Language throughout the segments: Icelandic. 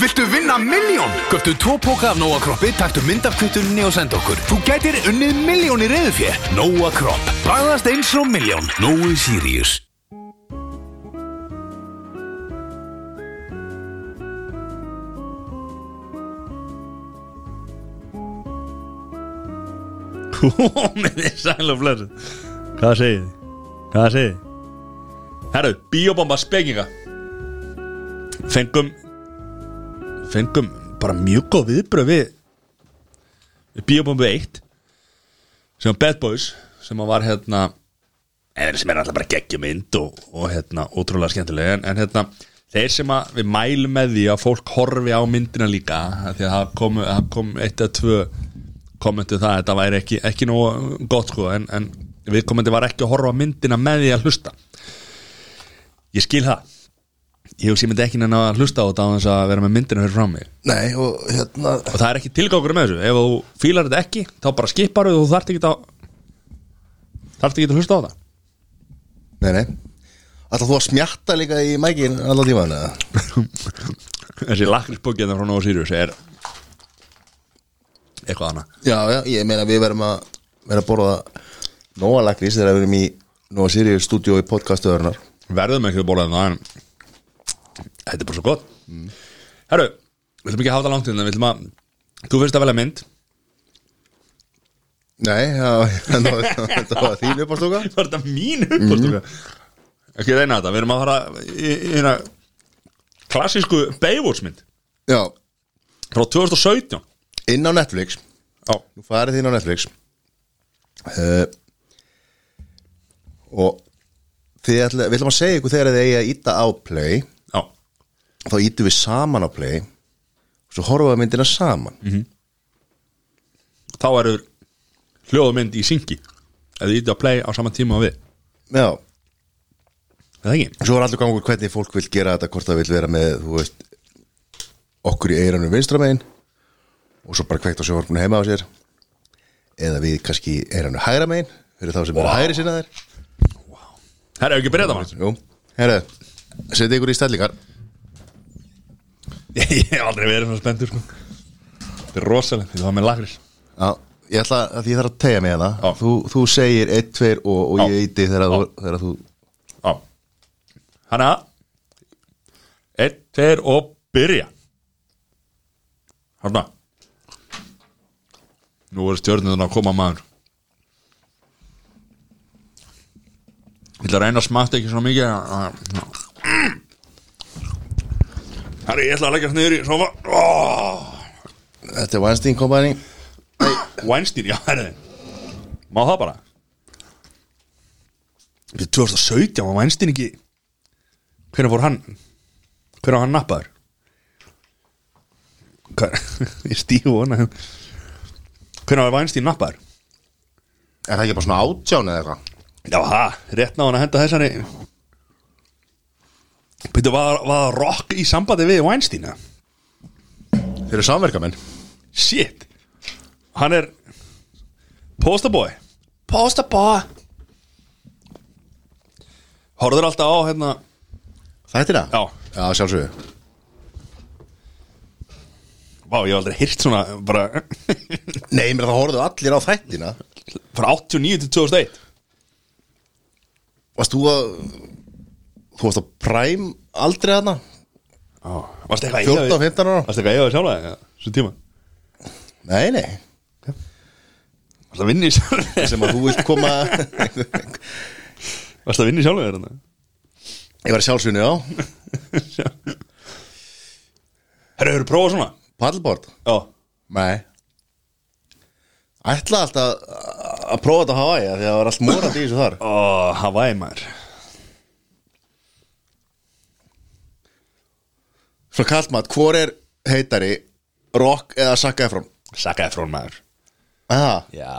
Viltu vinna miljón? Göftu tvo póka af Nóa Kroppi, taktu mynd af kvittuninni og senda okkur. Þú gætir unnið miljón í reyðufjö. Nóa Kropp. Bræðast eins og miljón. Nói Sirius. Komiði sæl og blöðu Hvað segið þið? Hvað segið þið? Herru, biobomba spekinga Fengum Fengum bara mjög góð viðbröð við Biobombu 1 sem var Bad Boys sem var hérna eða sem er alltaf bara geggjumynd og, og hérna ótrúlega skemmtilega en, en hérna þeir sem að við mælum með því að fólk horfi á myndina líka því að það kom, kom eitt eða tvö kommentu það að þetta væri ekki, ekki nógu gott sko en, en við kommenti var ekki að horfa myndina með því að hlusta. Ég skil það ég hugsi myndi ekki neina að hlusta á þetta á þess að vera með myndina fyrir fram mig Nei, og hérna og það er ekki tilgangur með þessu. Ef þú fílar þetta ekki, þá bara skipar og þú þarft ekki að þarft ekki að hlusta á það. Nei, nei. Ætla þú að smjatta líka í mækin allan tíman þessi lakrisbókina frá Nóa Sirius er eitthvað annað. Já, já, ég meina við verðum að vera að borða Nóa lakrís þegar við erum í Nóa Sirius stúdíó í podcastuðurnar verðum ekki að bóla það en þetta er bara svo gott. Herru, við ætlum ekki hafa það langt hérna, við ætlum að þú fyrst að velja mynd? Nei, þetta var- þín uppástúka var þetta mín uppástúka ekki reyna þetta, við erum að fara í, hérna klassísku Baywatch mynd Já, frá 2017 inn á Netflix. Já, Nú farið þín á Netflix. Uh, Og ætla, við ætlum að segja ykkur þegar þið eigi að íta á play Þá ítum við saman á play Og svo horfum við myndina saman. Þá erur hljóðmynd í syngi. Eða ítti að play á sama tíma og við. Já, það ekki? Svo er allur gangur hvernig fólk vil gera þetta hvort það vil vera með, veist okkur í eiranum vinstramegin og svo bara kveikt á sjónvarpinu heima á sér. Eða við kannski eiranum hægra megin fyrir þá sem wow. eru hægri sinna þær herra, hefur ekki það maður? Herru, setja ykkur í stellingar ég hef aldrei verið svona spenntur sko. þetta er rosalegt, þetta var með lakris Já, ég ætla að því ég þarf að tegja mig hana Já. þú, þú segir 1, 2 og, og ég eiti þegar, þú- þegar þú Já. Hanna? Einn, tveir og byrja. Hanna Nú er stjórnum að koma maður. Ég ætla að reyna að smakta ekki svo mikið Herri, ég ætla að leggja niður í sofa oh! Þetta er Weinstein Company Weinstein, já, herri. Má það bara? Þetta er 2017 var Weinstein ekki Hvernig fór hann? Hvernig var hann nappaður? Ég stífu hana Hvernig var Weinstein nappaður? Er það ekki bara svona átján eða eitthvað? Já, það, rétt ná hann að henda þessari Býttu, var, var það rock í sambandi við Weinstein eða? Þeir eru samverkamenn. Shit. Hann er Posterboy. Posterboy. Horður alltaf á hérna Þetta er það? Já, Já, sjálfsögðu. Vá, ég hef aldrei hýrt svona bara Nei, mér það horfðu allir á þættina. Frá 89 til 2001 Varst þú að Þú varst að præm aldrei hana? Já, varstu eitthvað 14 og 15 ára? Varstu eitthvað eigaði sjálfa þegar, svo tíma? Nei, nei. Varstu að vinna í sjálfa Sem að þú vilt koma Varstu að vinna í sjálfa þegar Ég var sjálfsvinni á Herra, hefur prófað svona? Paddleboard? Já. Nei. Ætla alltaf að prófa þetta á Hawaii Því að það var allt morandi í þessu þar. Ó, Hawaii maður Svo kallt maður, hvor er heitari Rock eða Zac Efron? Sakaði frón maður Aha. Já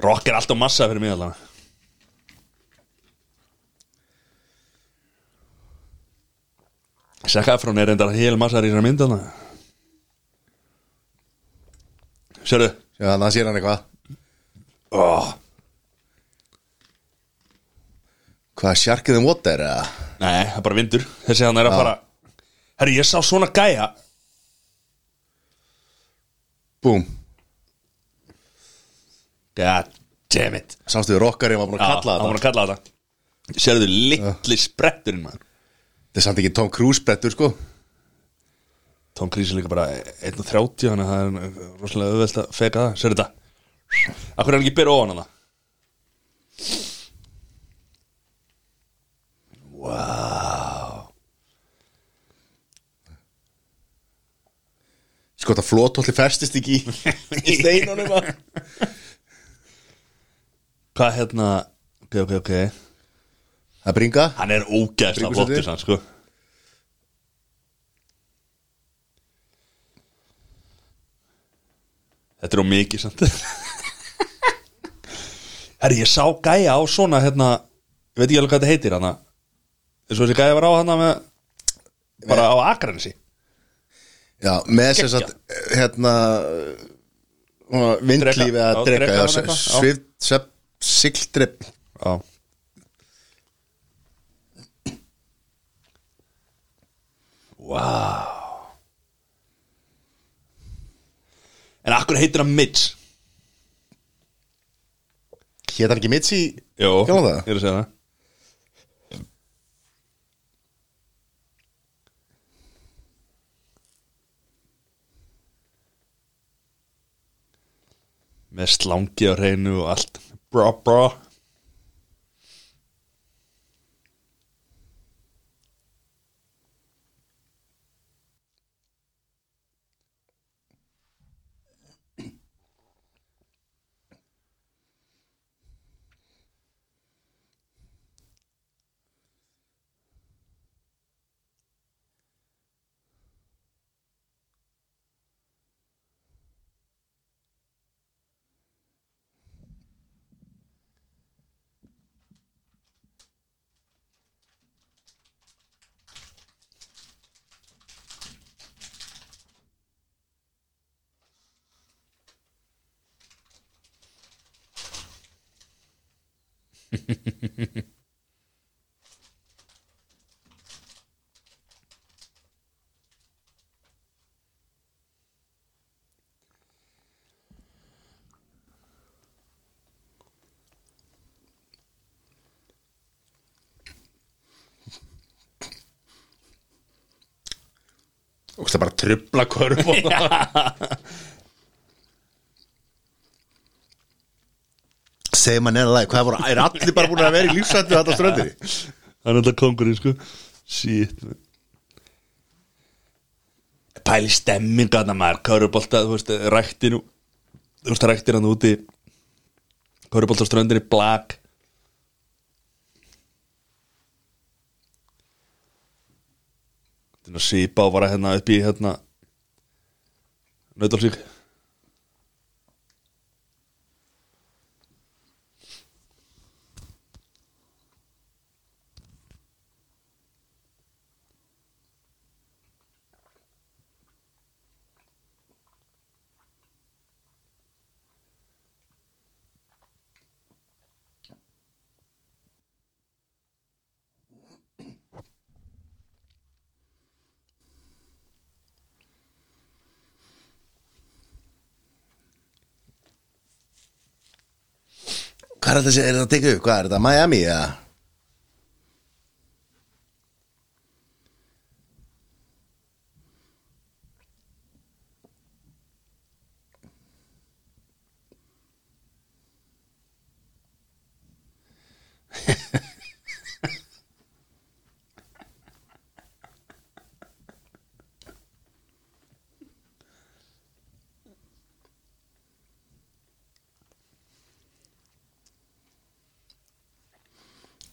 Rock er alltaf massa fyrir mig allavega Sakaði frón er reyndar hel massa í þessar mynd allavega Sérðu Já, þannig að sér hann eitthvað oh. Hvað, Shark in the Water eða? Nei, það er bara vindur Þessi hann er að fara Herri, ég sá svona gæja. Búm. God damn it. Sástu við rockari var búin að kalla hann var að kalla þetta. Sérðu litli spretturinn maður? Þetta er samt ekki Tom Cruise brettur sko. Tom Cruise er líka bara 1.30 Þannig að það er rosalega auðvelt að feka það. Sérðu þetta? Akkur er hann ekki byrja ofan hana Sko þetta flótólli festist ekki í, í steinunum að- Hvað hérna Ok, ok, ok. Það bringa. Hann er Bringusæti. flottur sann, sko. Þetta er á mikið samt. Herri, ég sá gæja á svona hérna Ég veit ekki alveg hvað þetta heitir hana. Eins og þessi gæja var á hana með bara á Akranesi Já, með þess að hérna vindlífi Dreka, að já, dreka dreka já, Vá. En akkur heitir hann Mitch? Hét hann ekki Mitzi Jó, Gamla það? ég er að segja það Með slangi á hreinu og allt. Bra, bra og það bara trubla körf segir maður neina lag hvað er allir bara búin að vera í lífsættu þetta ströndir Hann er alltaf kongurinn sko. Shit. Pæli stemmingarna maður. Körubolta, þú veist, ræktinu Þú veist, ræktir hann úti. Körubolta ströndir í blag Nú svipa og bara hérna upp í hérna Nautalsvík hvað er þetta, að teka upp, hvað er þetta, Miami eða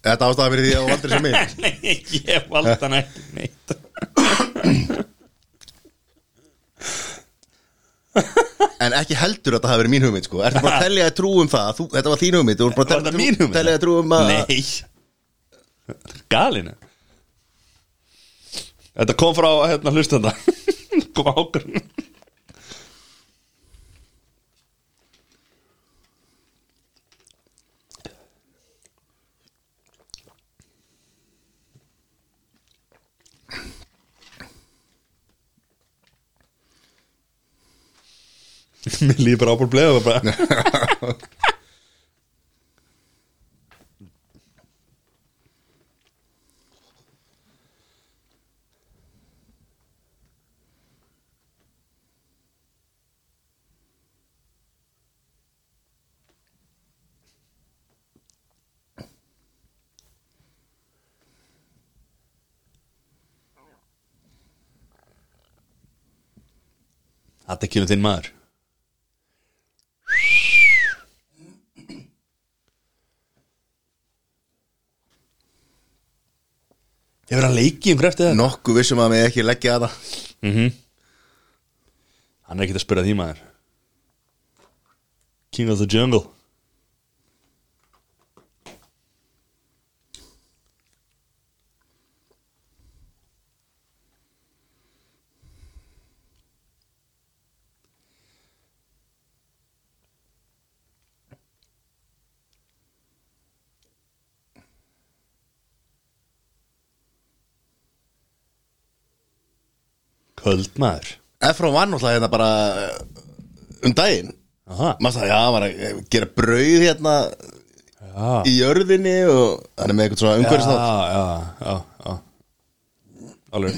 Þetta ástæða fyrir því að þú valdir sem mynd Nei, ég valdi hann ekki neitt. En ekki heldur að þetta hafi verið mín hugmynd sko. Ertu bara að telja að trú um það? Þú, Þetta var þín hugmynd Þú ert bara Var að þetta mín telja, hugmynd? telja að trú um að Nei. Galinu Þetta kom frá hérna hlustanda. Kom ákur Mér líður bara ábúr bleið bara Þetta kemur þinn maður Ég verið að leiki um kreftið þetta? Nokkuð vissum að mig ekki leggja að það Hann er ekkert að spyrja því maður. King of the Jungle Köld maður. Efra var náttúrulega hérna bara uh, um daginn. Maður það, já, hann var að eh, gera brauð hérna Já, í jörðinni og hann er með eitthvað svona umhverfist já, já, já, já. Alveg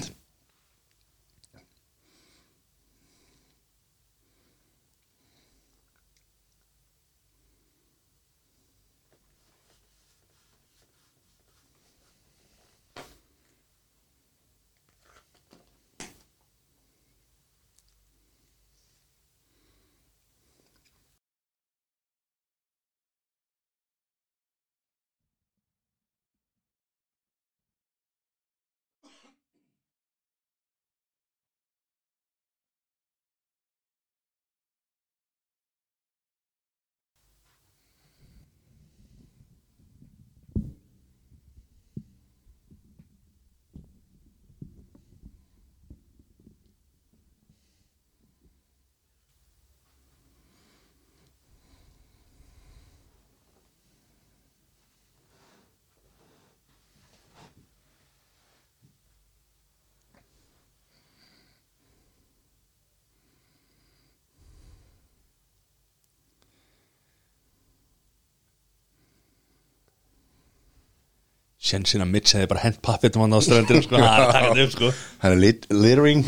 Sjensin að Mitch hefði bara hent pappitum hann á ströndinu sko, það er sko. Hann er lit littering.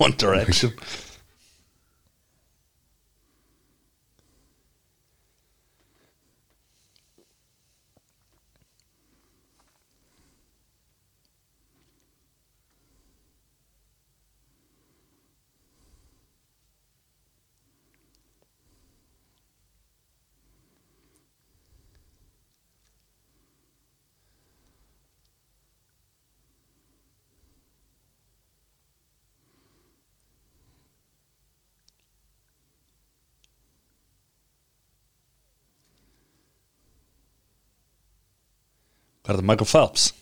One Direction er þetta, Michael Phelps?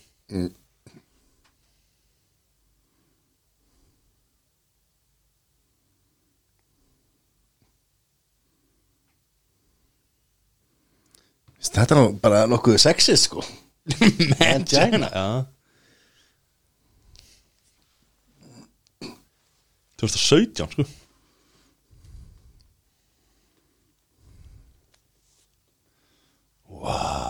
Þetta er nú bara nokkuð sexist sko? Mangina Já. 2017 sko. Wow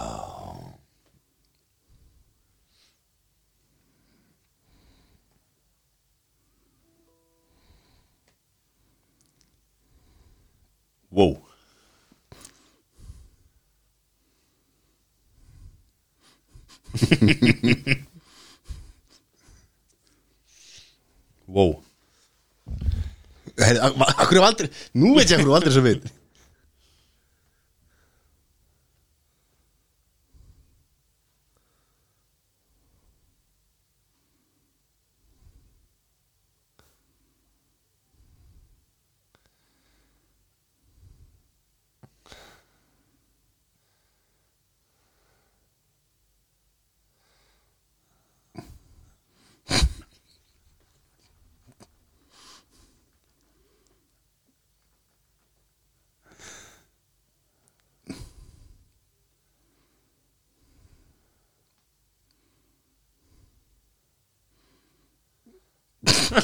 Wow. Wow. Hei, Akkur hef aldrei Nú veit ég akkur hef aldrei sem við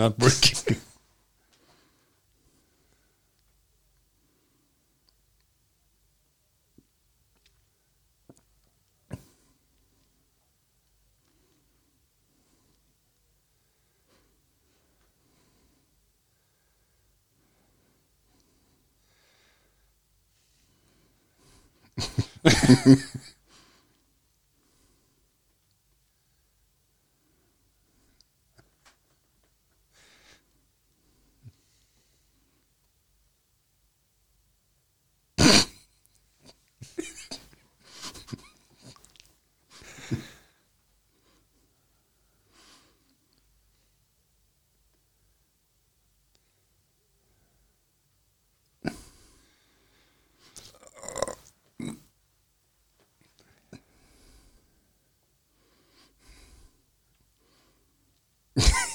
Not working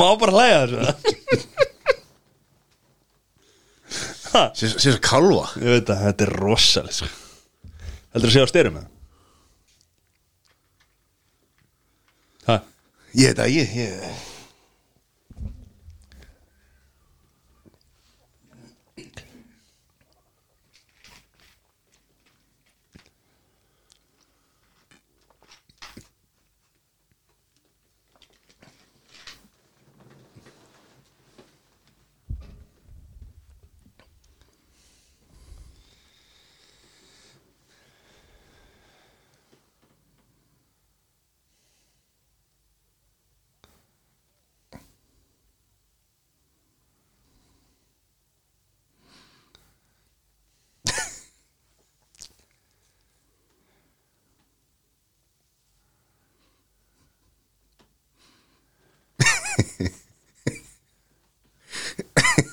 Má bara hlæja þessu Sér svo kalva Ég veit að þetta er rosalega sko. Heldur að sé á styrum það? Ég veit að ég, ég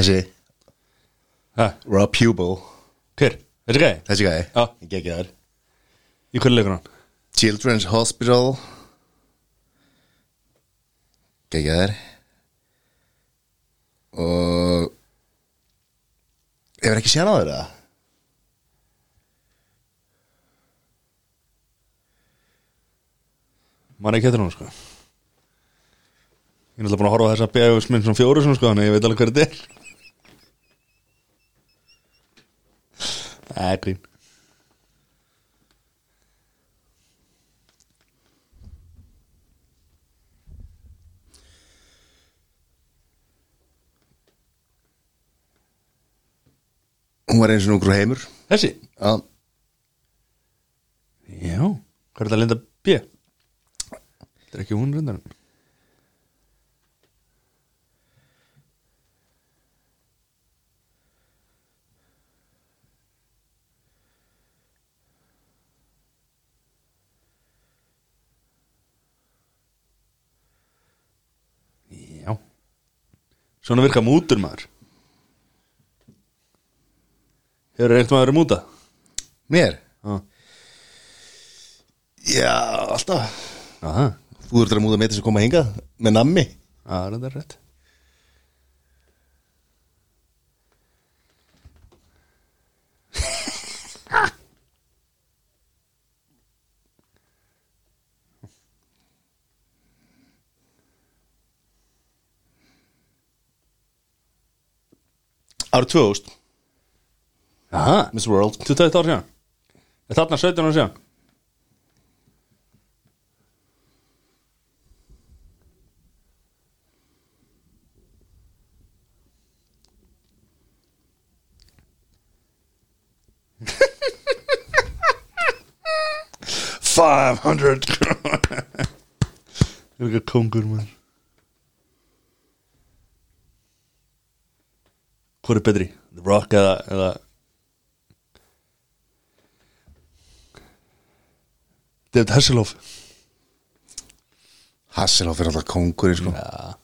Þessi Ha, Rob Hubel hver? Þessi gæði? Þessi gæði Já. Ég gekk þar Í hverju leikur hann? Children's Hospital. Gekk þar Og Hefur ekki séð á þeirra Man ekki eftir hún sko. Ég er náttúrulega búin að horfa á þessa bjöfusminn svona fjóru svona sko Þannig að ég veit alveg hver þetta er Það er grín. Hún var eins og núgrú heimur. Þessi? Já. Já, hvað er þetta að linda B? Þetta er ekki hún rundar Svona virka mútur maður. Hefur reynt maður verið múta? mér? Já. Já, alltaf. Aha, Þú ert að múða með þess að koma hingað Með nammi. Það er rétt Árið 2000 Aha, Miss World. 21 ár síðan. Er þarna 17 ár síðan? Five hundred. Það er ekki kongur maður Hvor er betri? The Rock eða, eða David Hasselhoff. Hasselhoff er alltaf kongurinn sko. Já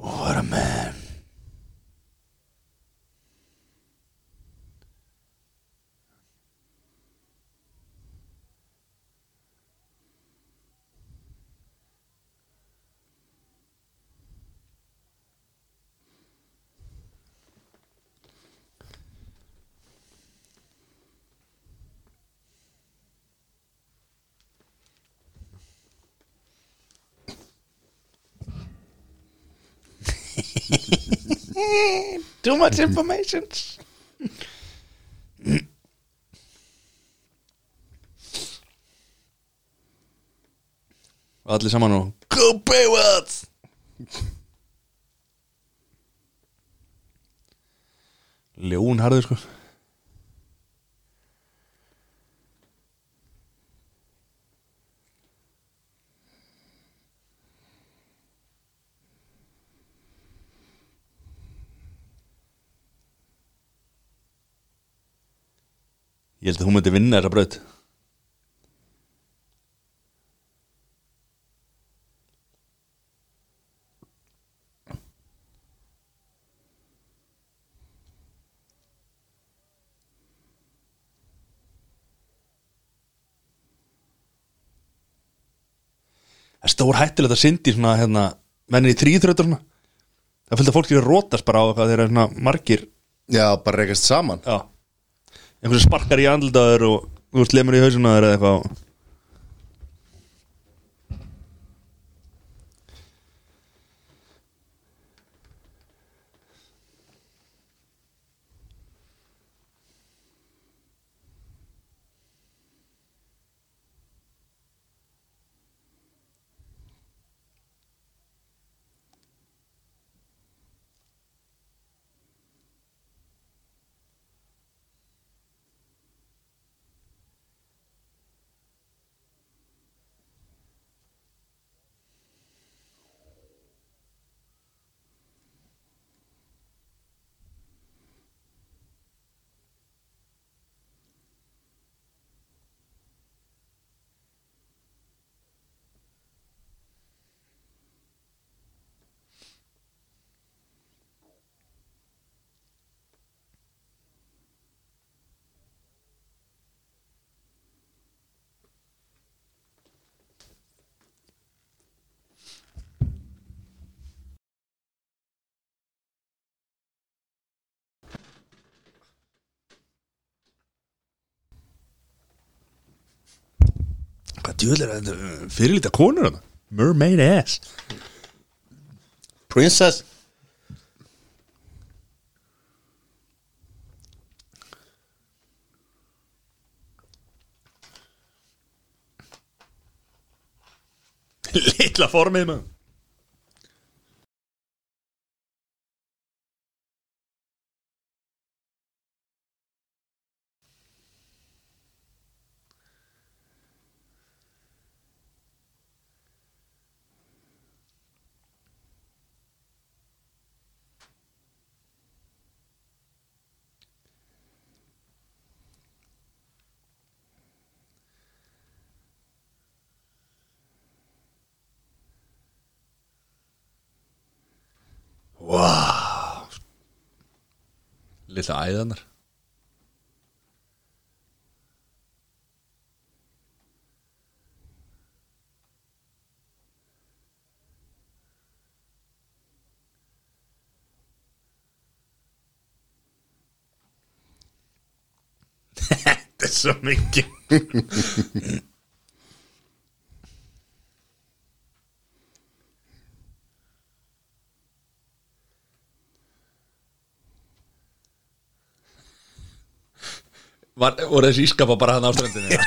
What a man Too much information. Allir saman og Go Baywatch Ljón harður sko Ég held að hún myndi vinna þessa braut. Það er stór hættulegt að syndi svona hérna, menni í svona. Það fylgta fólki að rótast bara á þeir eru svona margir Já, bara reykast saman. Já Einhversu sparkar í andlitaður og lemur í hausunaður eða eitthvað djúðlega þetta fyrirlita konur hana Mermaid ass. Princess. Litla formið maður Litla æðanar Þetta er svo mikið Var, voru þessi ískapa bara hann á ströndinni?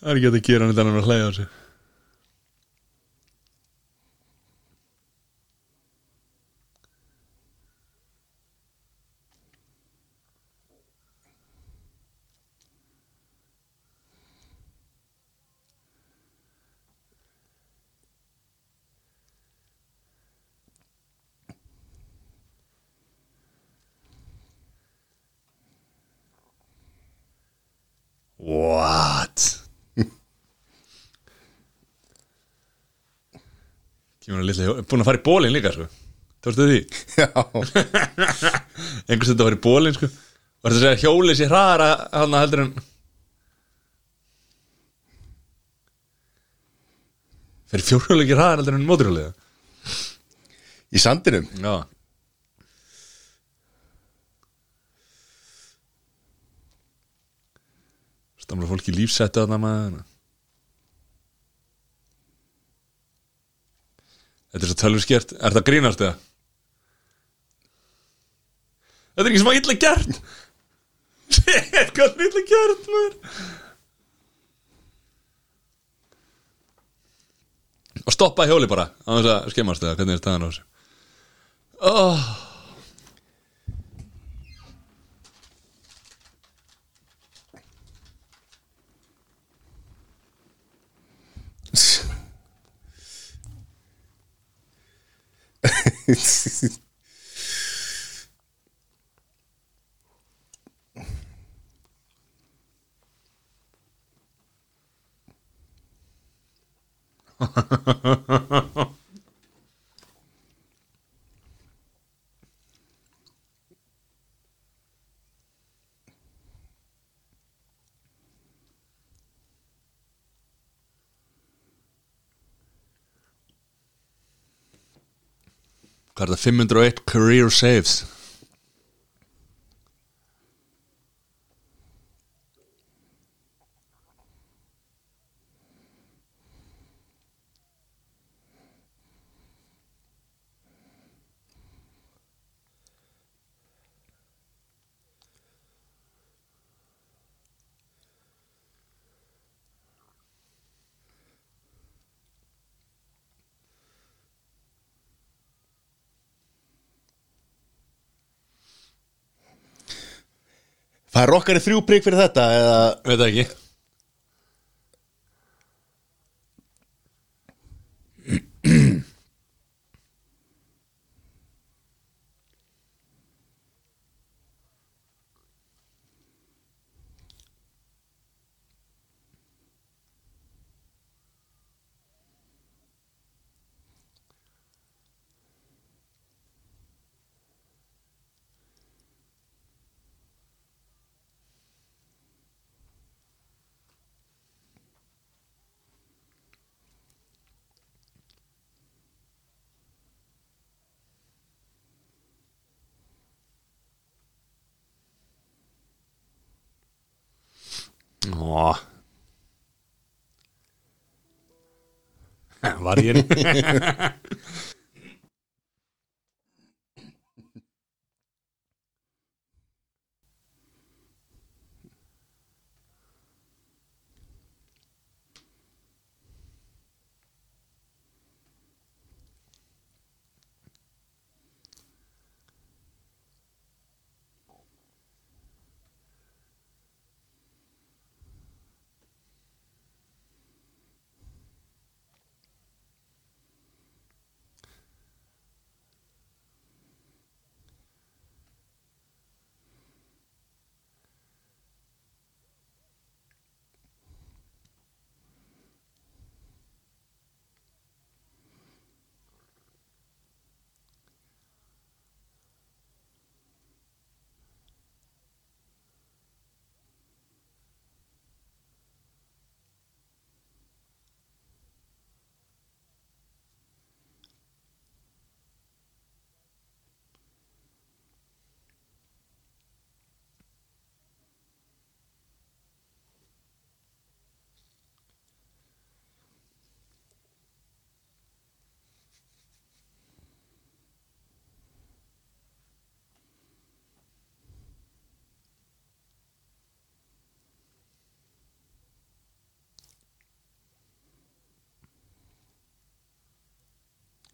Það er ekki að gera hann hann að hlæða á sig What? Kemur hann litla hjó Búin að fara í bólinn líka sko. Tókstu því? Já. Einhvers þetta var í bólinn sko. Var þetta að segja hjólið sér hraðara hann heldur en Fyrir fjórhjóli ekki hraðar heldur en móturhjólið Í sandinum? Já. Stamla fólki lífsettu að það maður Þetta er svo tölvu skert Er það grínast eða? Þetta er ekki að illa gert Shit, hvað er illa gert maður Og stoppa hjóli bara á þess að skemmast eða hvernig er staðan á þessu oh. Ha ha ha ha ha ha. Hvað er það? 501 career saves Fær okkar þrjú prigg fyrir þetta eða Veit það ekki Var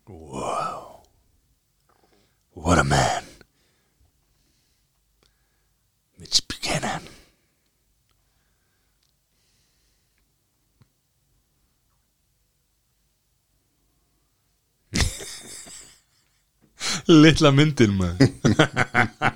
ég What a man. Mitch Buchanan. Litla myndin maður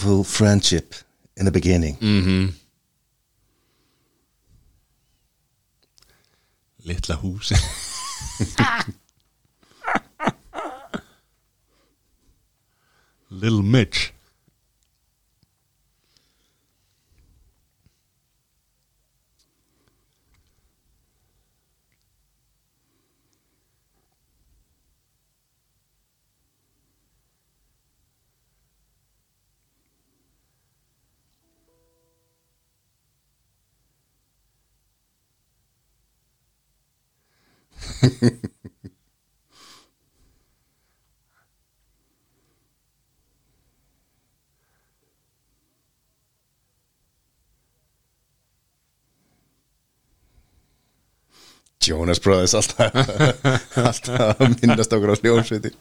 Beautiful friendship in the beginning. Mm-hmm. Litla hús Little Mitch Jonas Brothers alltaf alltaf að minnast okkur á hljómsveiti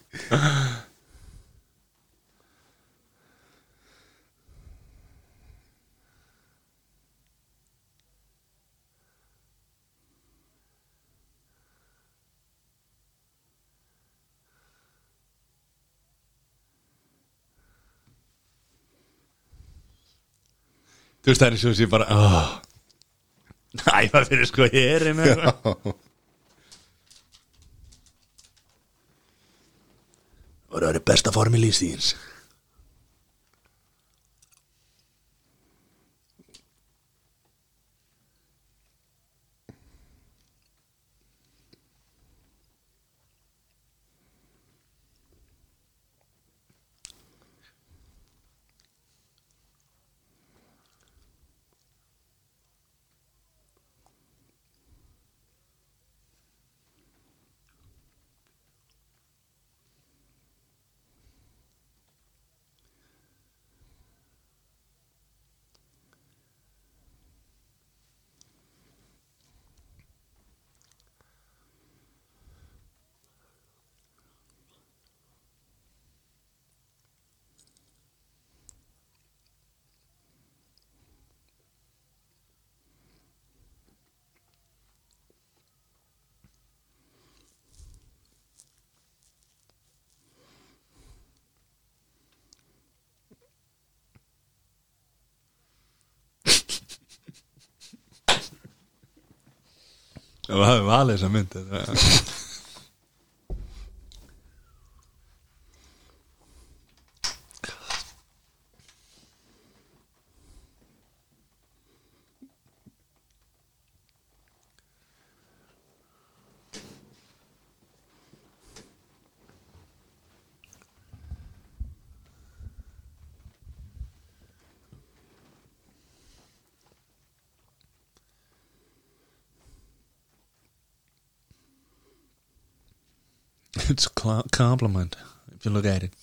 Þú veist það er svo sem ég bara oh. Æ, það fyrir sko hér með eitthvað. Og það er besta formi lífstíðins Það var valið þessa It's a compliment if you look at it.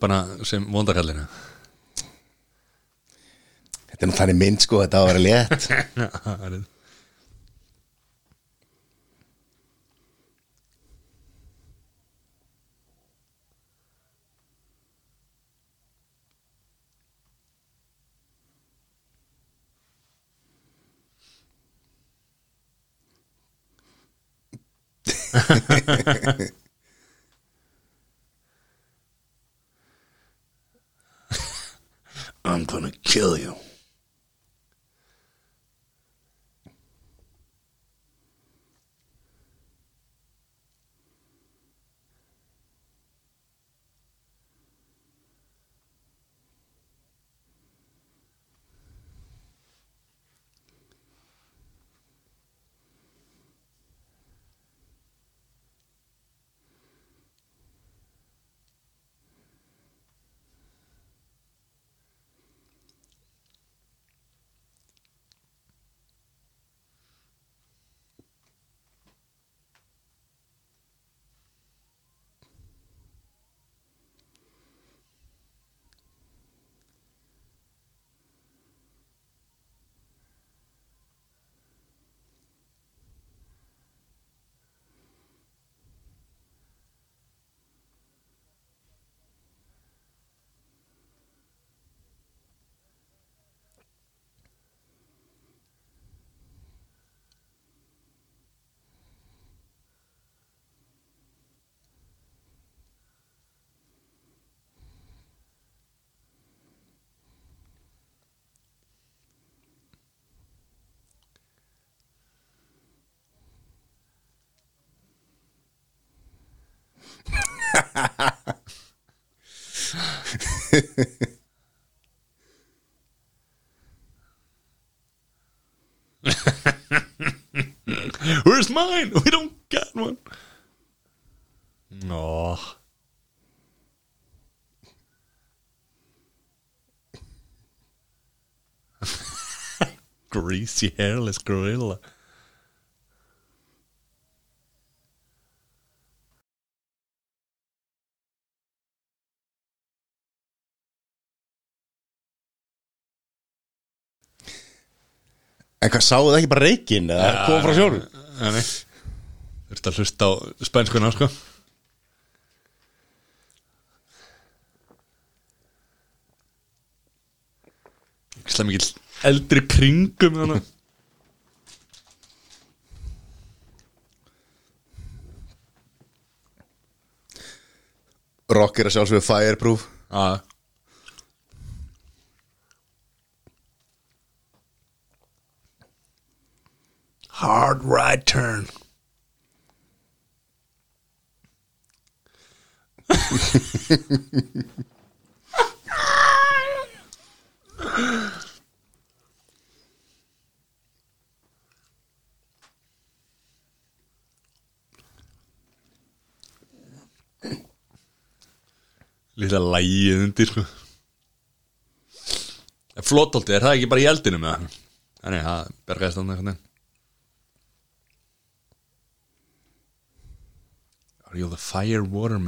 Hana sem vondakallina? Þetta er nú þannig mynd sko, þetta á að vera létt Where's mine? We don't got one. No. Greasy hairless gorilla. En hvað sáðu það ekki bara reikinn eða kom frá sjórum Nei. Þurfti að hlusta á spænskuna sko. Ekki mikið eldri kringum þannig Rock er að sjálfsögðu fireproof. Já Hard right turn. Lilla lægið undir sko. Flótolti, er það ekki bara í eldinu með það? Þannig að það bergaðist á það Are you the fire water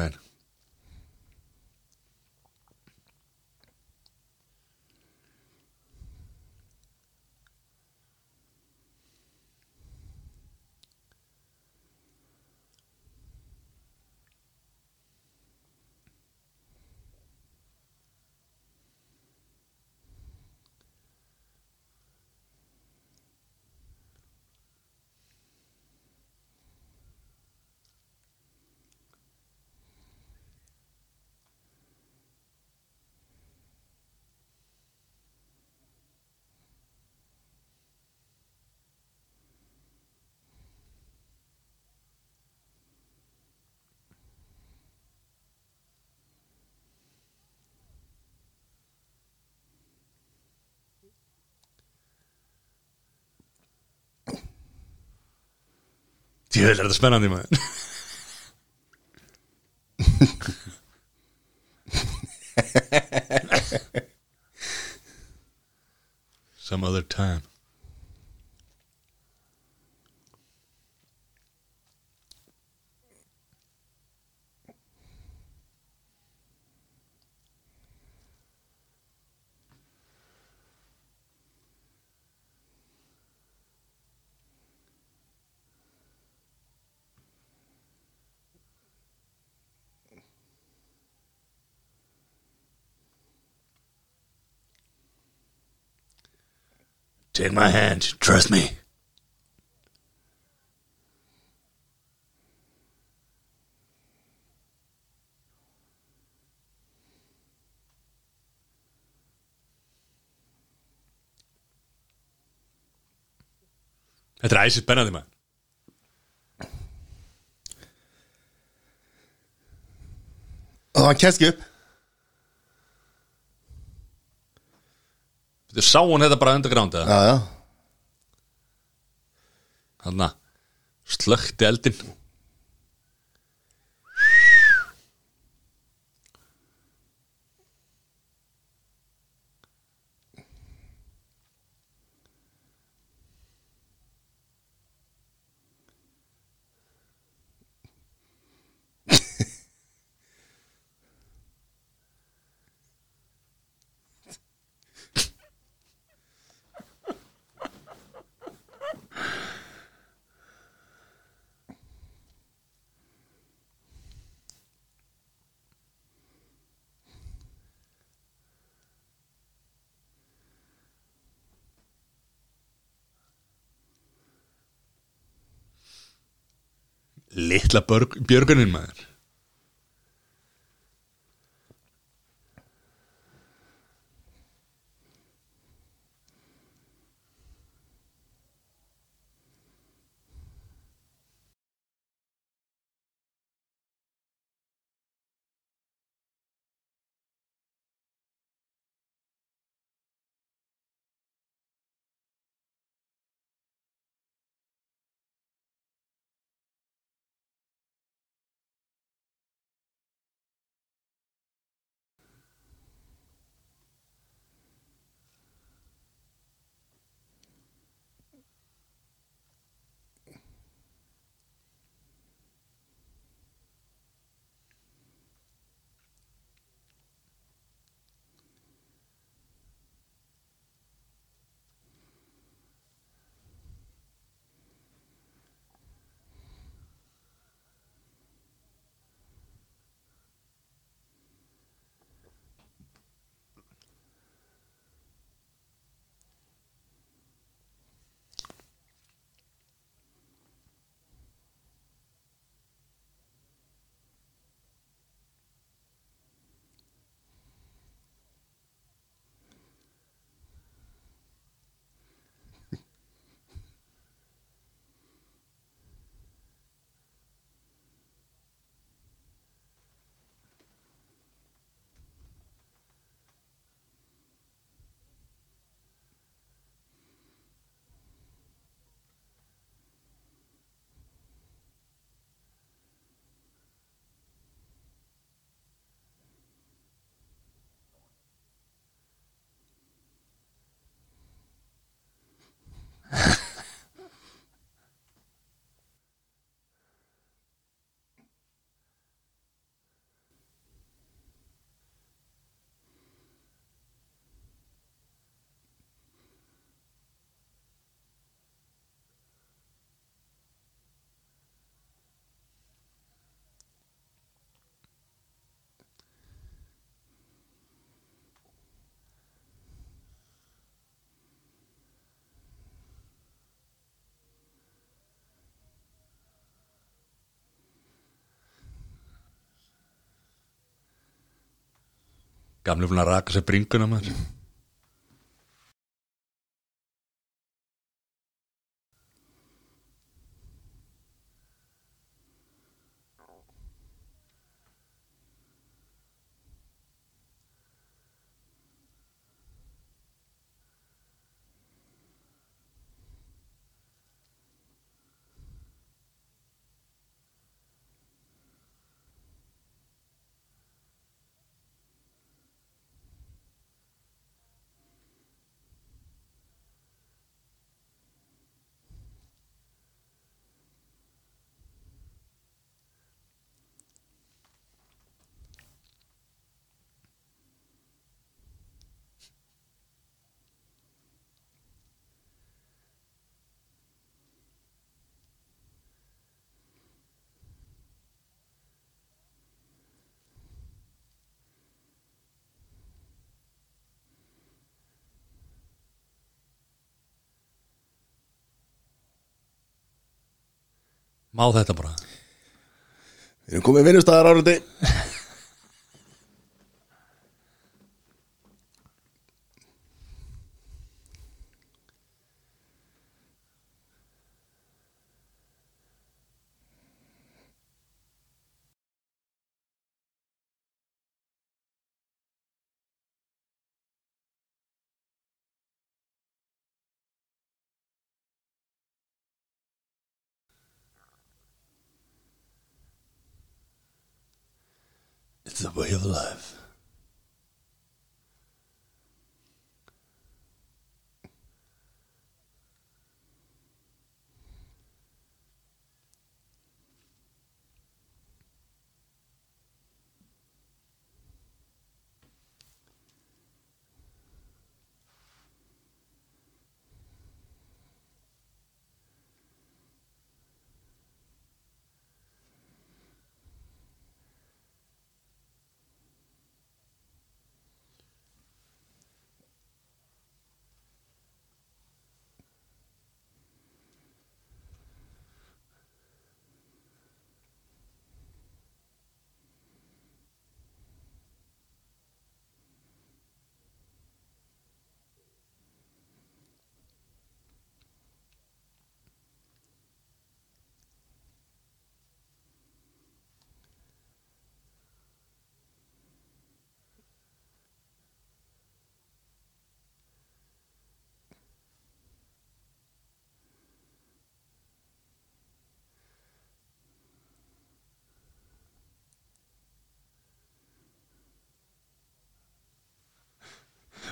Tjóðil er þetta spennandi maður Some other time Take my hand, trust me. Þetta er æsir spennandi maður Og hann kennst ekki upp Þú sá hún þetta bara underground eða? Já, já Þannig að slökti eldin Litla börg, björgunin maður Gamli búin að raka sér bringuna maður Má þetta bara? Við erum komið vinnustæðar árundi It's the way of life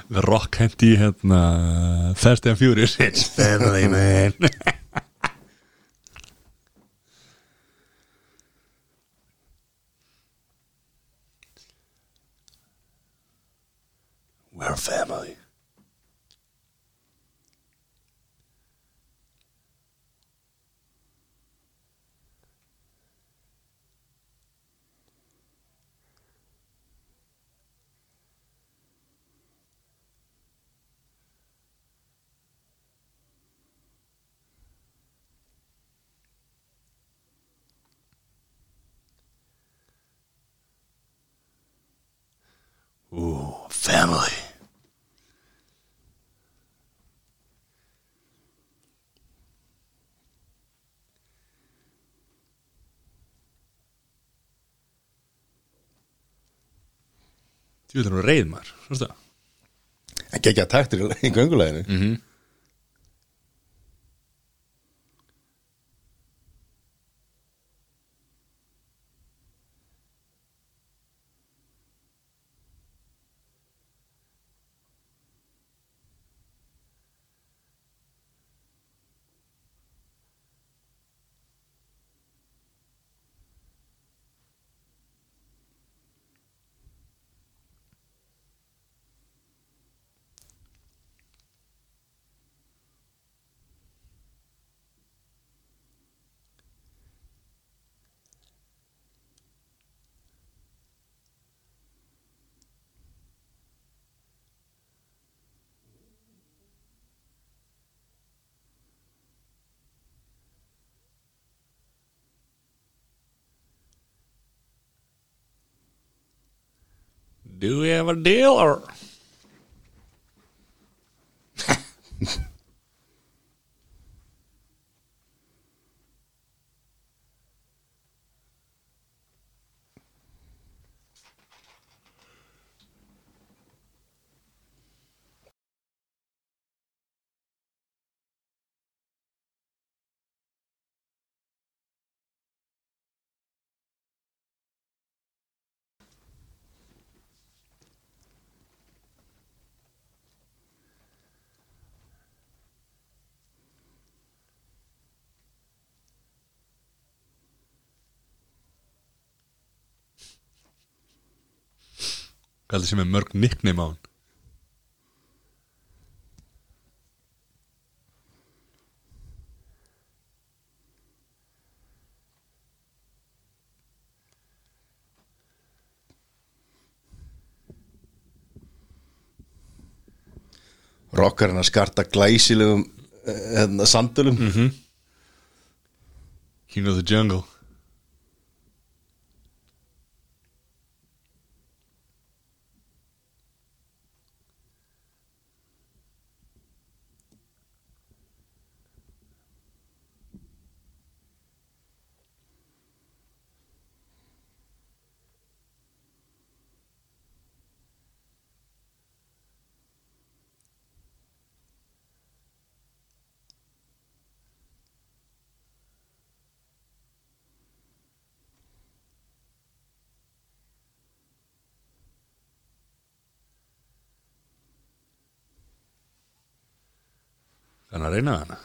Við rock hendi hérna Fast and Furious. It's family man. We're family family. Þú veit hann reið maður. Svo það? Ekki ekki að taktir í gönguleginu Mhm. Do have a dealer? Hvað heldur sem er mörg nickname á hann? Rockarinn að skarta glæsilegum eh, hérna, sandölum. King of the Jungle Þannig að reyna hana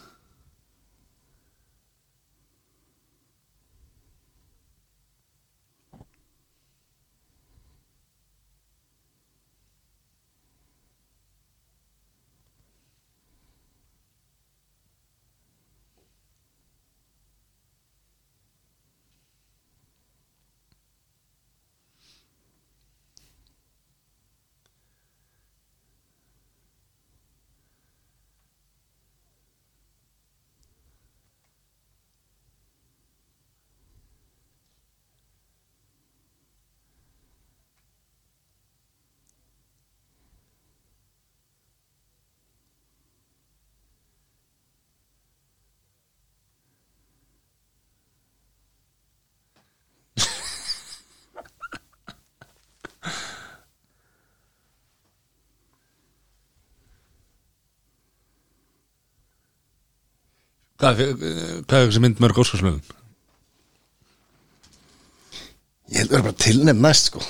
Hvað, er þessi mynd mörg óskarsmöðun? Ég held að vera bara tilnefn næst sko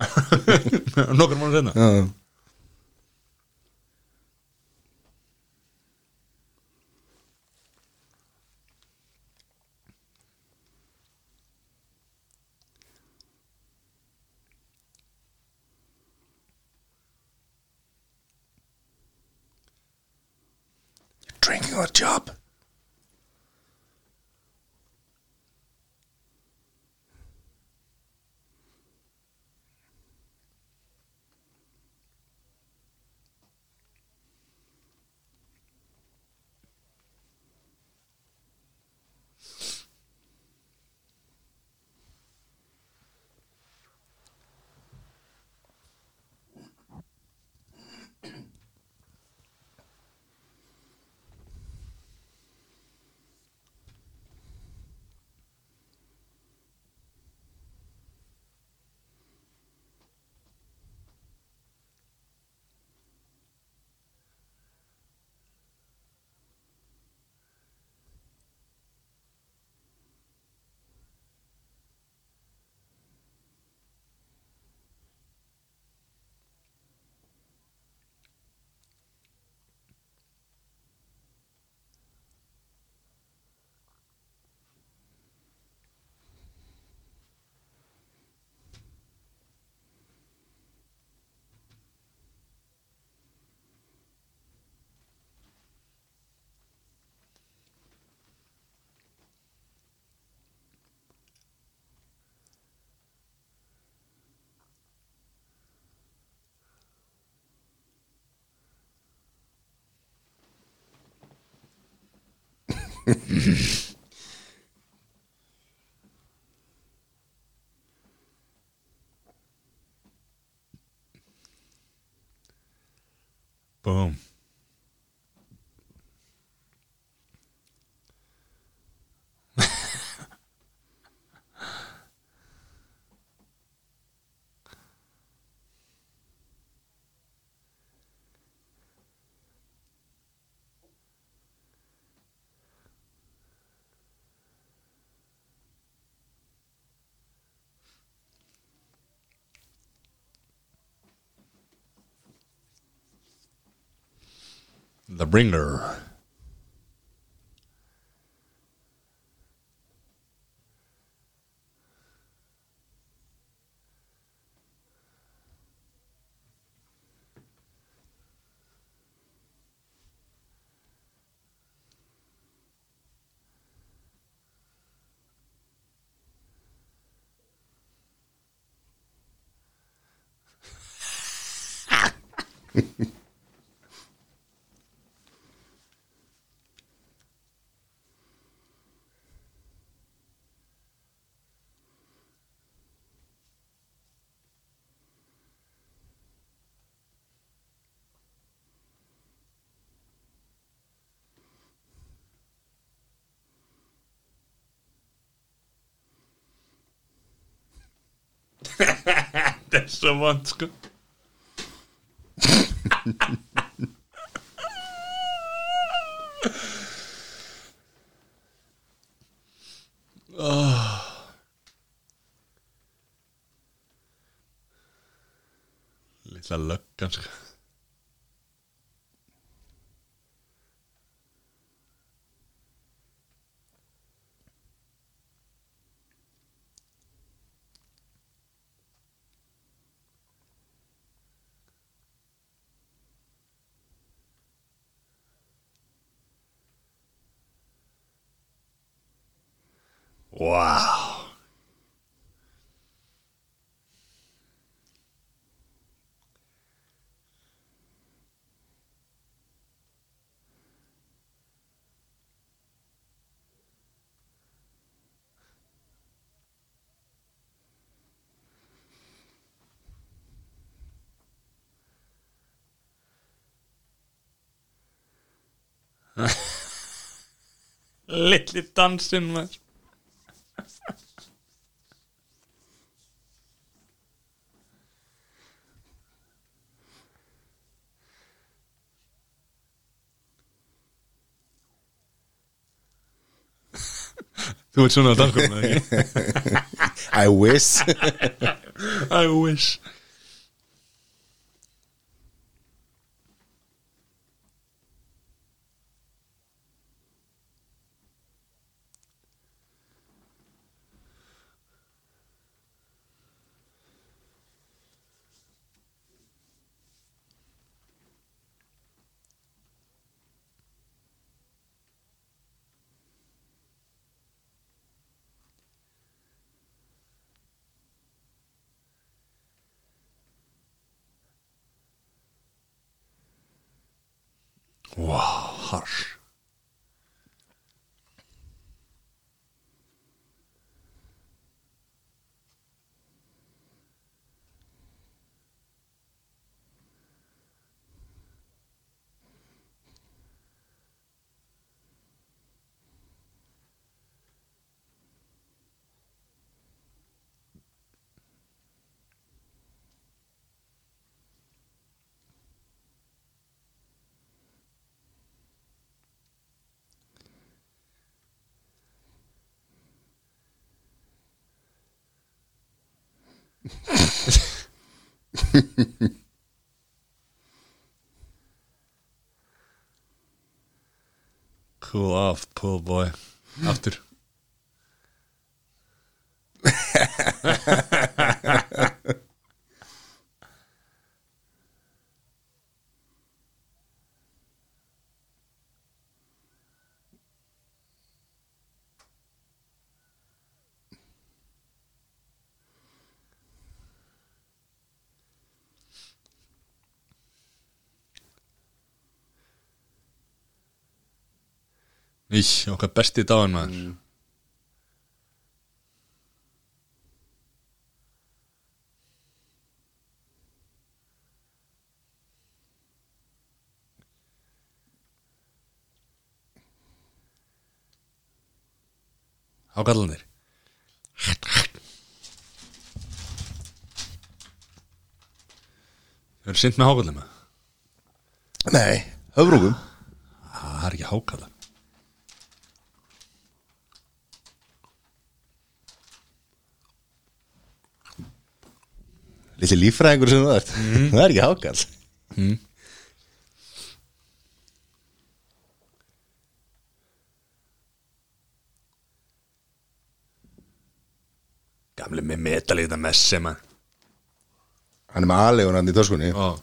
Nokkur mánu senna Já. Bom. The Bringer Þetta er svo vant sko Lilla löggan sko Wow. Lilli dansinn maður Þú svona að ekki? I wish I wish Wow, harsh Cool off, pull boy. Aftur Í, okkar besti dagan maður. Mm. Hákallanir Þau eru synd með hákallanir maður Nei, höfrúkum Það er ekki hákallan Lítið líffræðingur sem þú ert. Það er ekki hákall Gamli með metalíta messi man Hann er með aðlegun hann í töskunni. Ó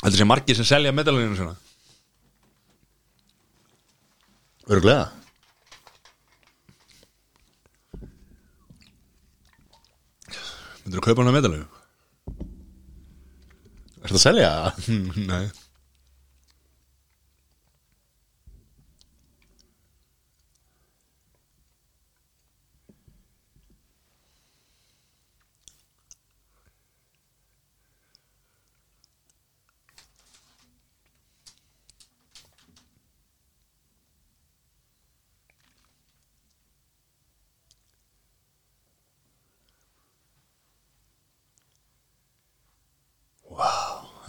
Þetta sé margir sem selja metalínu svona Öruglega Myndirðu kaupa hana metalínu? Ertu að selja? Nei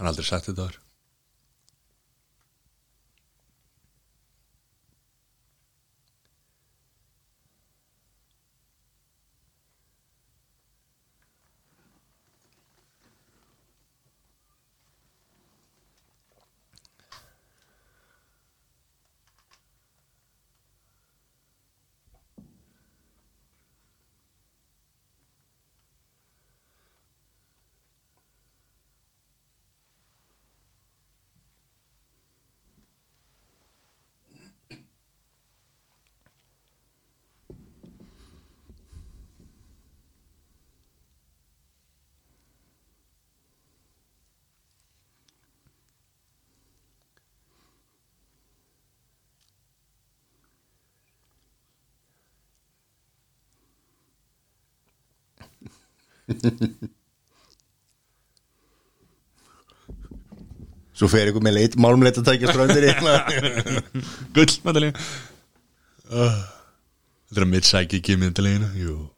Hann aldrei sagt þetta þar Svo fer ykkur með leit, málumleita tækja ströndir í Gull metalínu uh, Þetta er að mitt sæki ekki metalínu Jú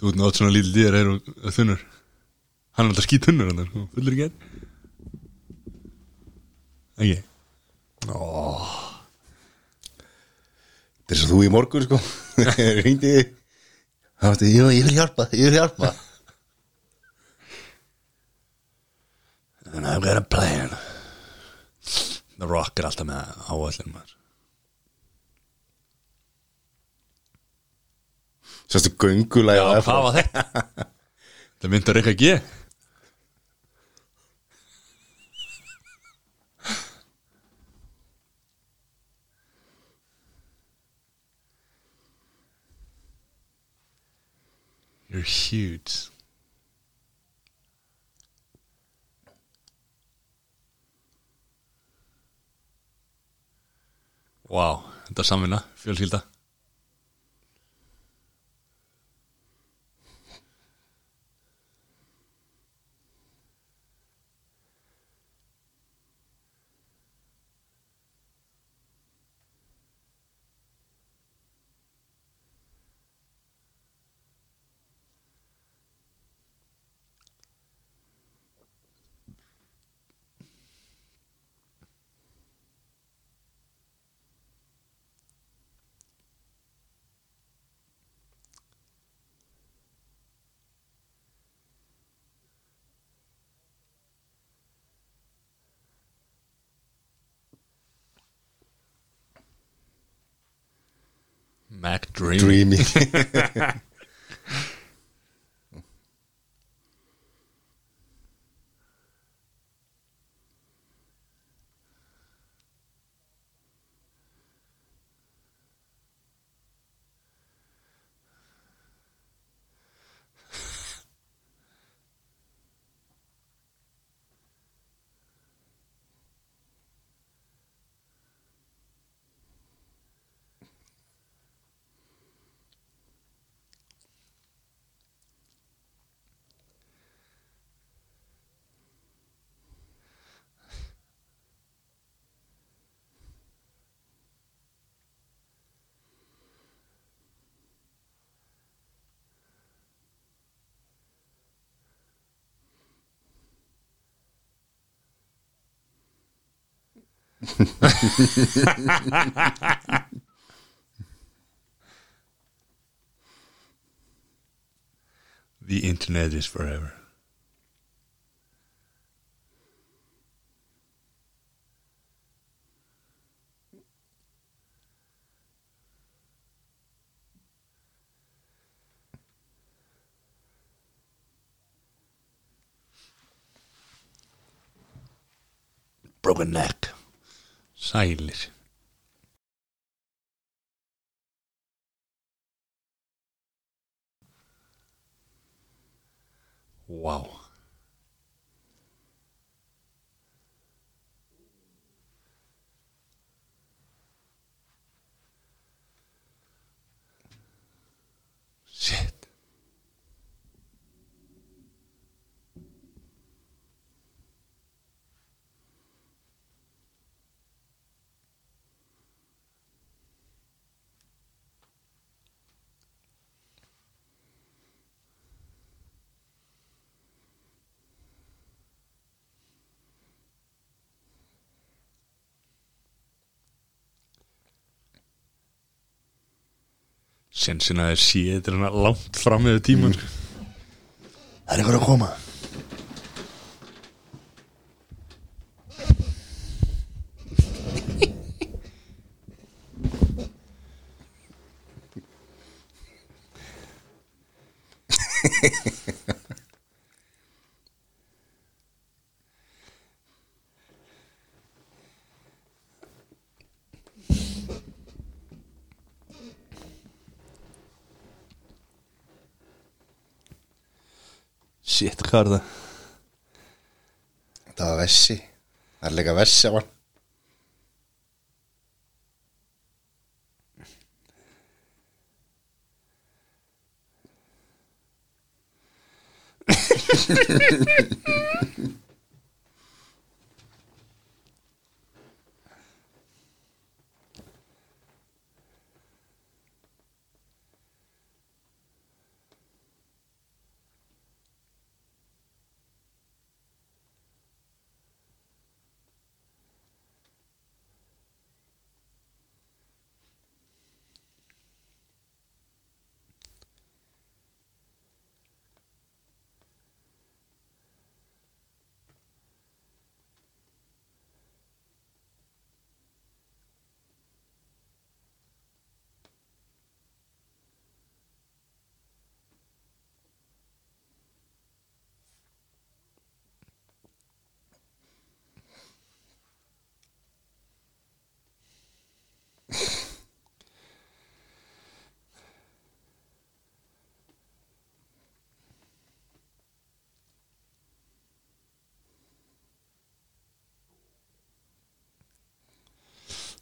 Þú ert nátt svona lítil dýr er þunnur. Hann er alltaf skýt þunnur hann sko. Fullur ekki enn Ekki? Þetta er svo þú í morgun sko. Ringdi Það varstu, jú, ég vil hjálpa, ég vil hjálpa. And I've got a plan The Rock er alltaf með áallin maður Sástu göngulega Já, hvað var þetta? Það myndar eitthvað ekki You're huge. Vá, þetta er samvinna, fjölskylda dreaming. dreaming. The internet is forever. Broken neck Sælir. Vá. Shit Sensin að þeir sé þetta er langt fram með tíman mm. Það er einhver að koma Shit, hvað er það? Það var vessi Það er líka vessi á hann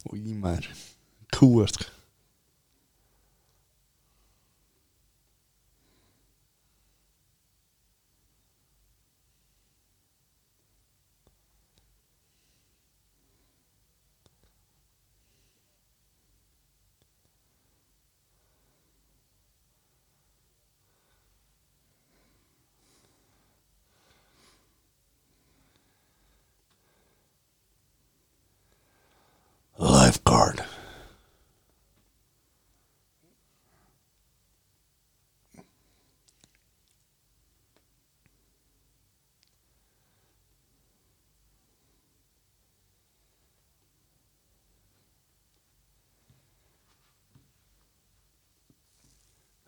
Og í maður Kúast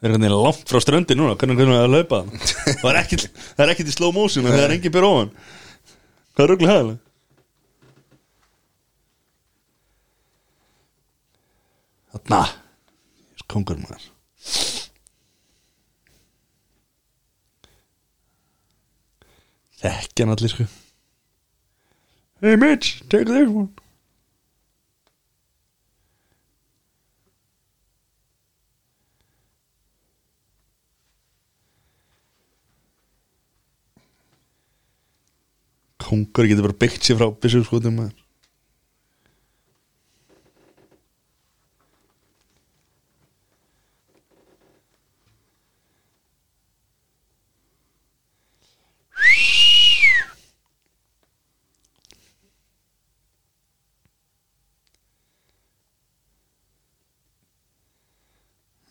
Það er hvernig langt frá ströndi núna Hvernig hvernig það er að laupa Það er ekkit, það er ekkit í slow motion Það er engin byr ofan. Hvað er rugglega hæðilega? Þarna. Kongur maður. Þekkja hann allir sko. Hey Mitch, take this one kongur getur bara byggt sér frá bísjófskotum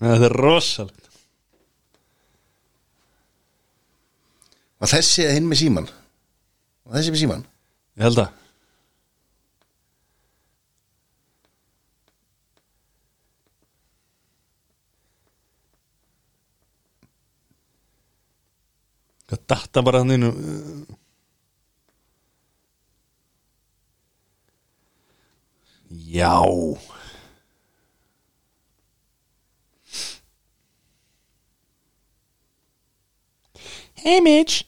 Það er rosalegt Var þessi að hinn með síman? Var þessi með síman? Ég held að. Hvað datta bara hann inn Já. Hey Mitch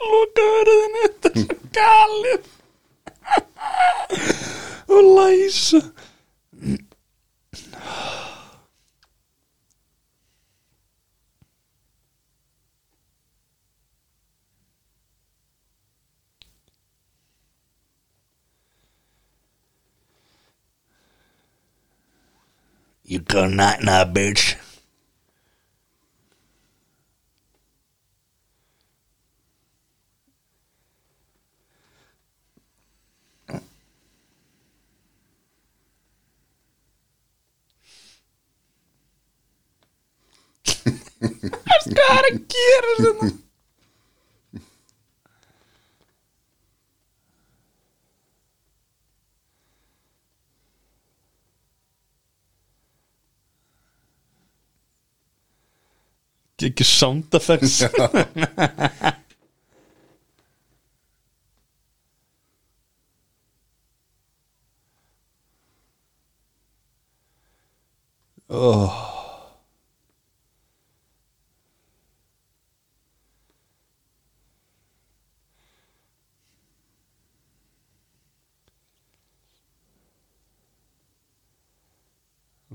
Loka verðinu Þetta er svo galið Og læsa You go night now, bitch. Hvað er að gera þetta? Ekki sound effects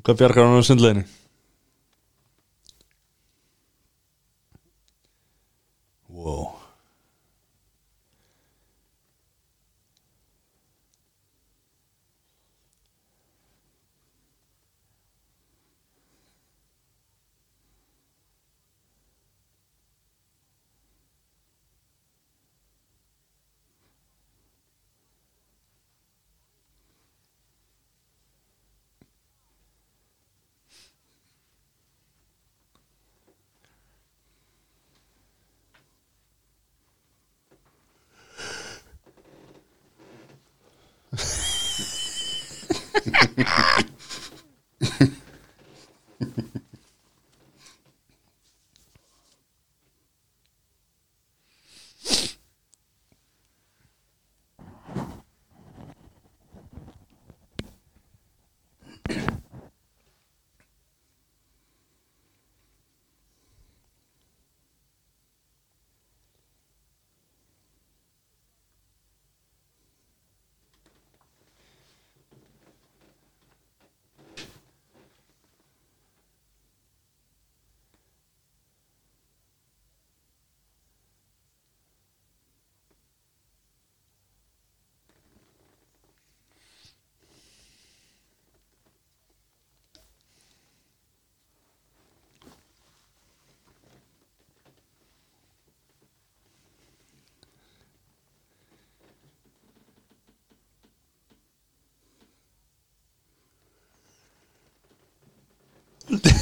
Hvað bjargar hann á sundleginni? Wow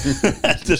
Þetta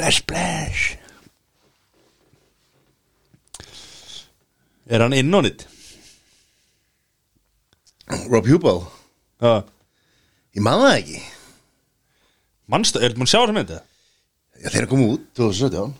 Splash, splash. Er hann inn á nýtt? Rob Hubo Já. Ég man það ekki. Manstu, er þetta mann sjá þessa myndi? Já, þeir eru komið út 2017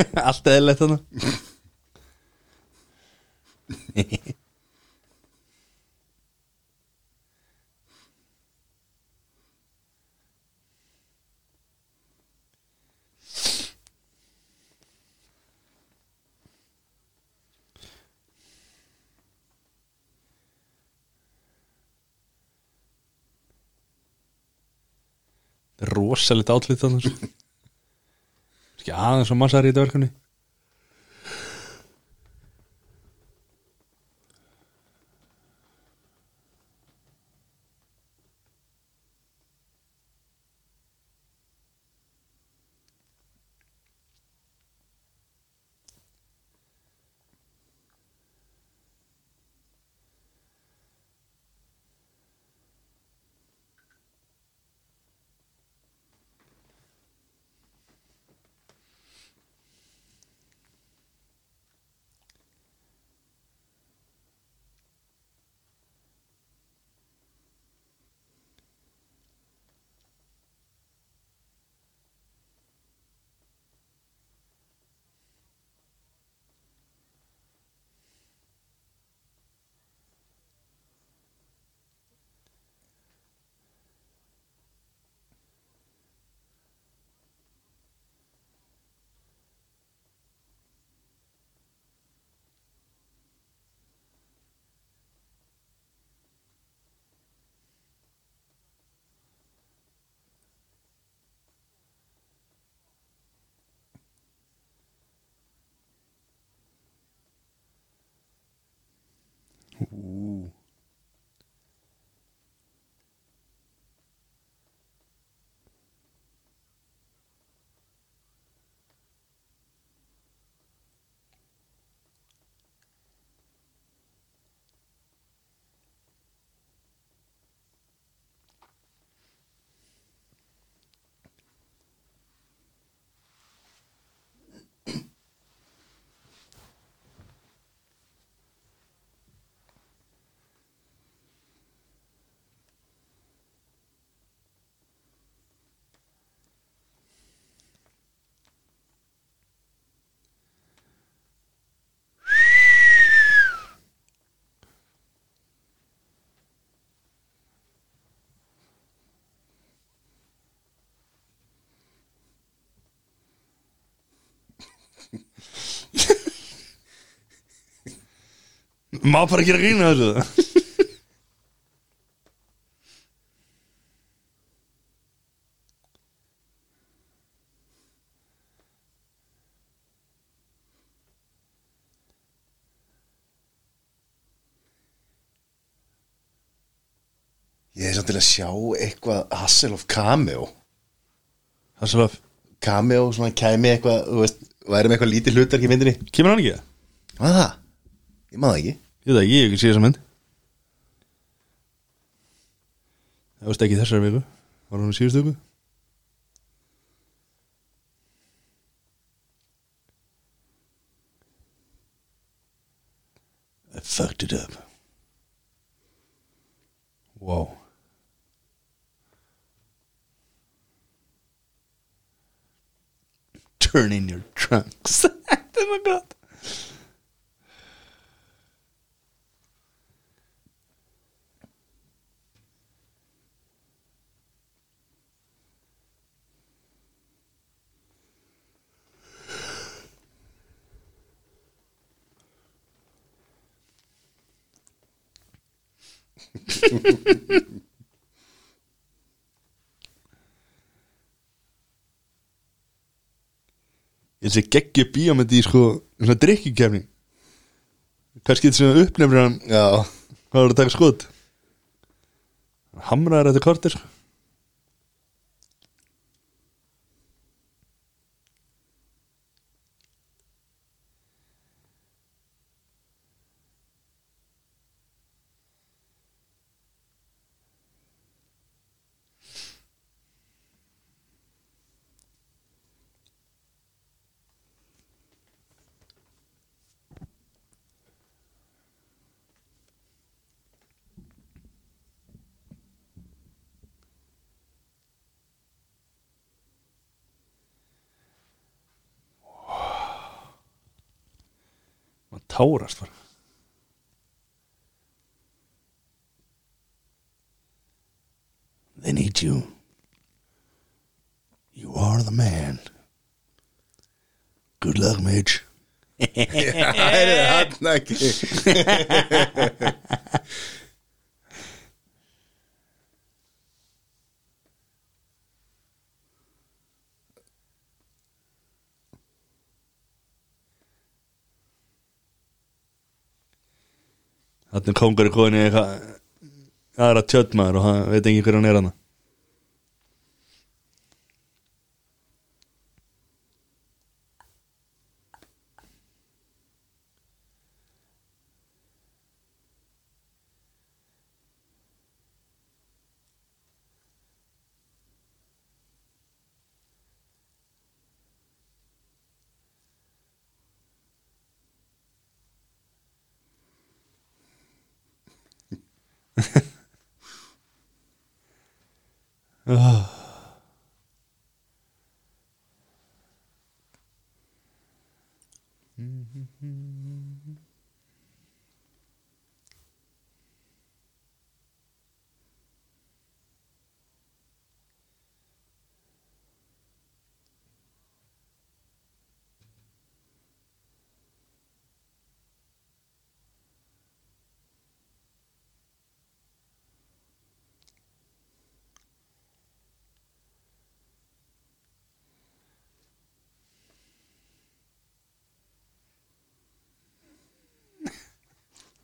Allt eðlilegt þannig Rosalegt átlýtt þannig sko. Aðeins og massar í þetta Má bara ekki rýna þessu? Ég er samt til að sjá eitthvað Hasselhoff cameo. Hasselhoff Cameo, svona kæmi eitthvað, þú veist væri með eitthvað lítið hlutverk í myndinni. Kemur hann ekki? Hvað það? Ég maður það ekki Ég veit það, ég ekki séð þessa mynd. Það varst ekki í þessari viku. Var hann í síðustu viku? I fucked it up. Wow. Turn in your trunks. Þetta er maður gott Ég sé geggju bíómyndi í sko svona drikkikefni Kannski þetta sem uppnefnir hann Já Hvað var að taka skot? Hamraður þetta kortir sko. Man tárast bara They need you. You are the man. Good luck, Mitch. Það er hann ekki Þannig kongur er komin í eitthvað aðra tjöldmaður og hann veit ekki hver hann er hann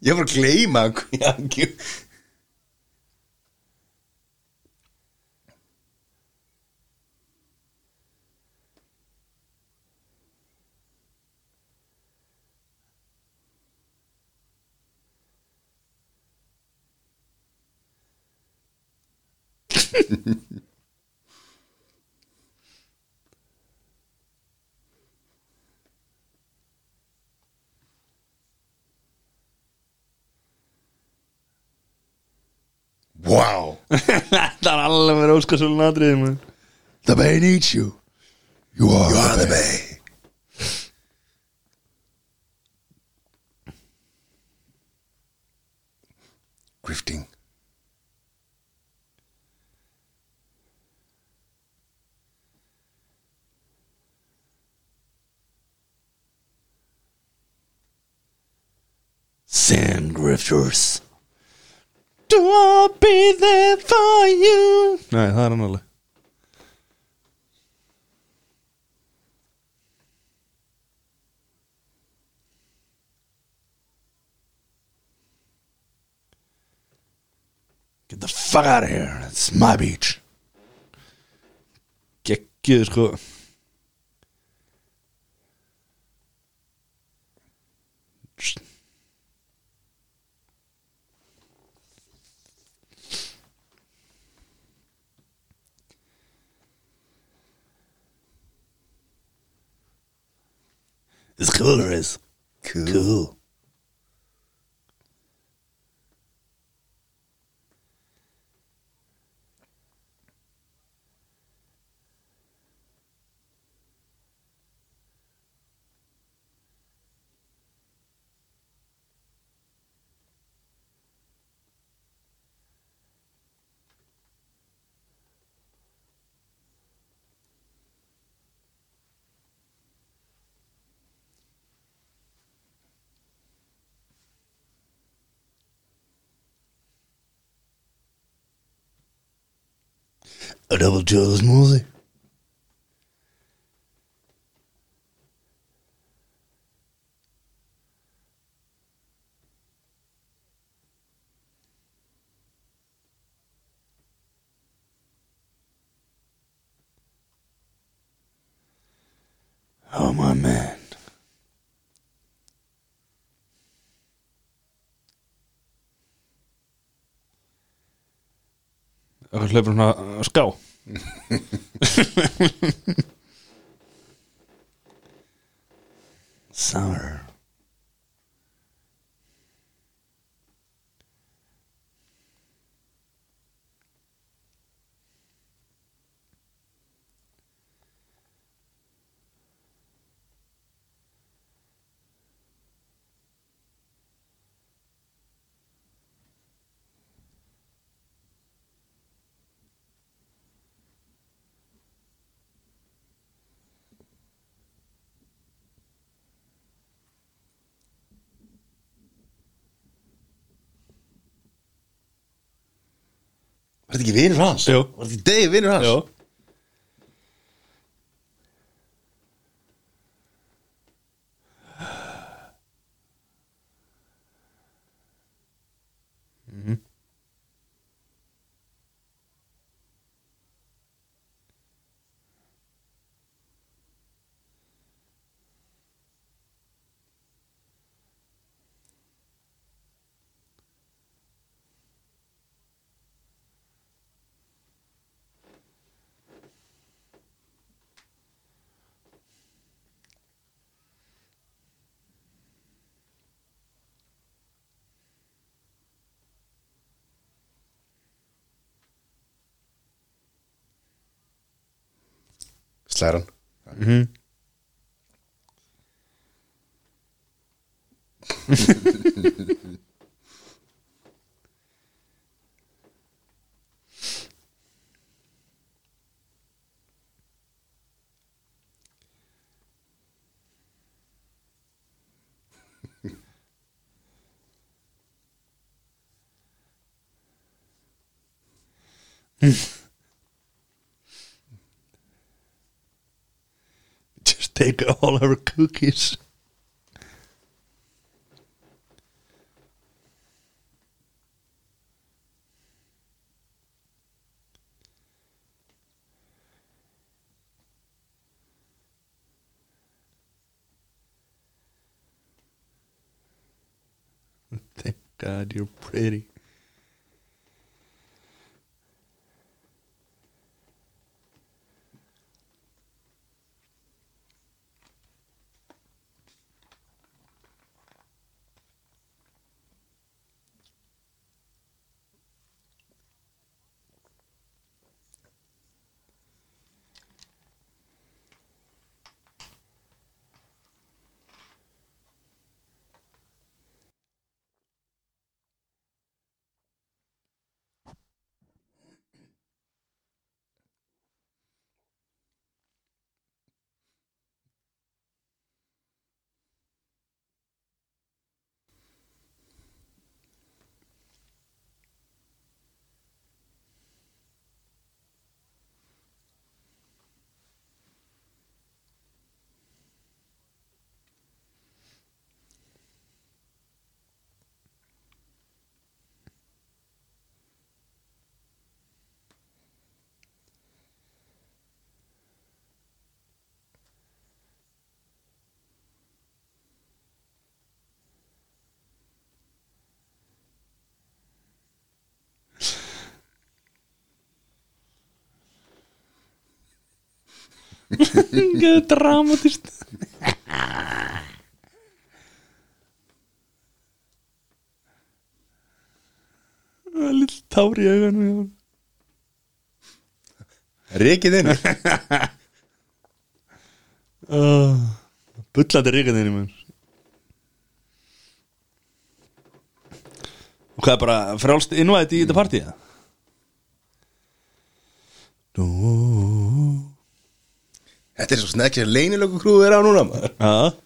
Ég var að gleyma Wow. Það er alveg verið óskarsvölun aðriðið maður. The Bay needs you. You are, you are the Bay. Grifting. Sand grifters Do I be there for you? Nei, það er hann alveg Get the fuck out of here. It's my beach. Gekkið sko It's cooler is Cool. cool A double Joe smoothie Það hleypur svona uh, ská Summer þetta ekki vinur hans? Jú. Var þetta ekki Dave vinur hans? Já Slæran Take all our cookies Thank God you're pretty. dramatist lill tári í augunum Rikið inn uh, Bullandi rikið inn Og hvað er bara frálst innvæðið í þetta partíða? Dó Þetta er svo snekki sem leynilöku krúðu er á núna maður. Já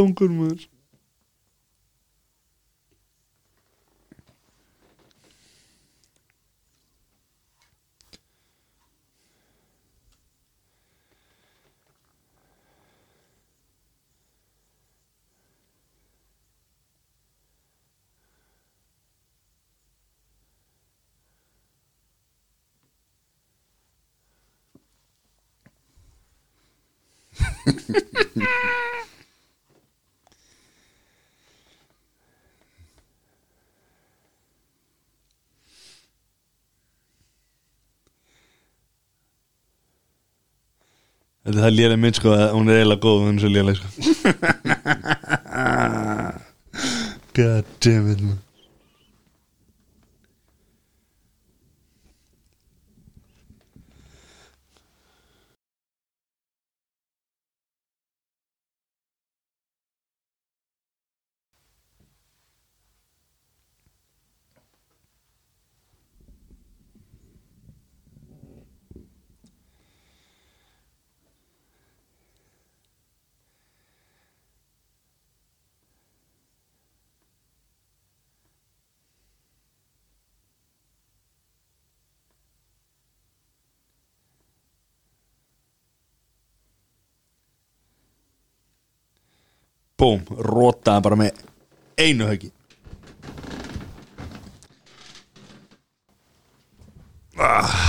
kongur maður Þetta er það lélega minn sko að hún er eiginlega góð hún er svo lélega sko. God damn it man Búm, rótaði bara með einu höggi. We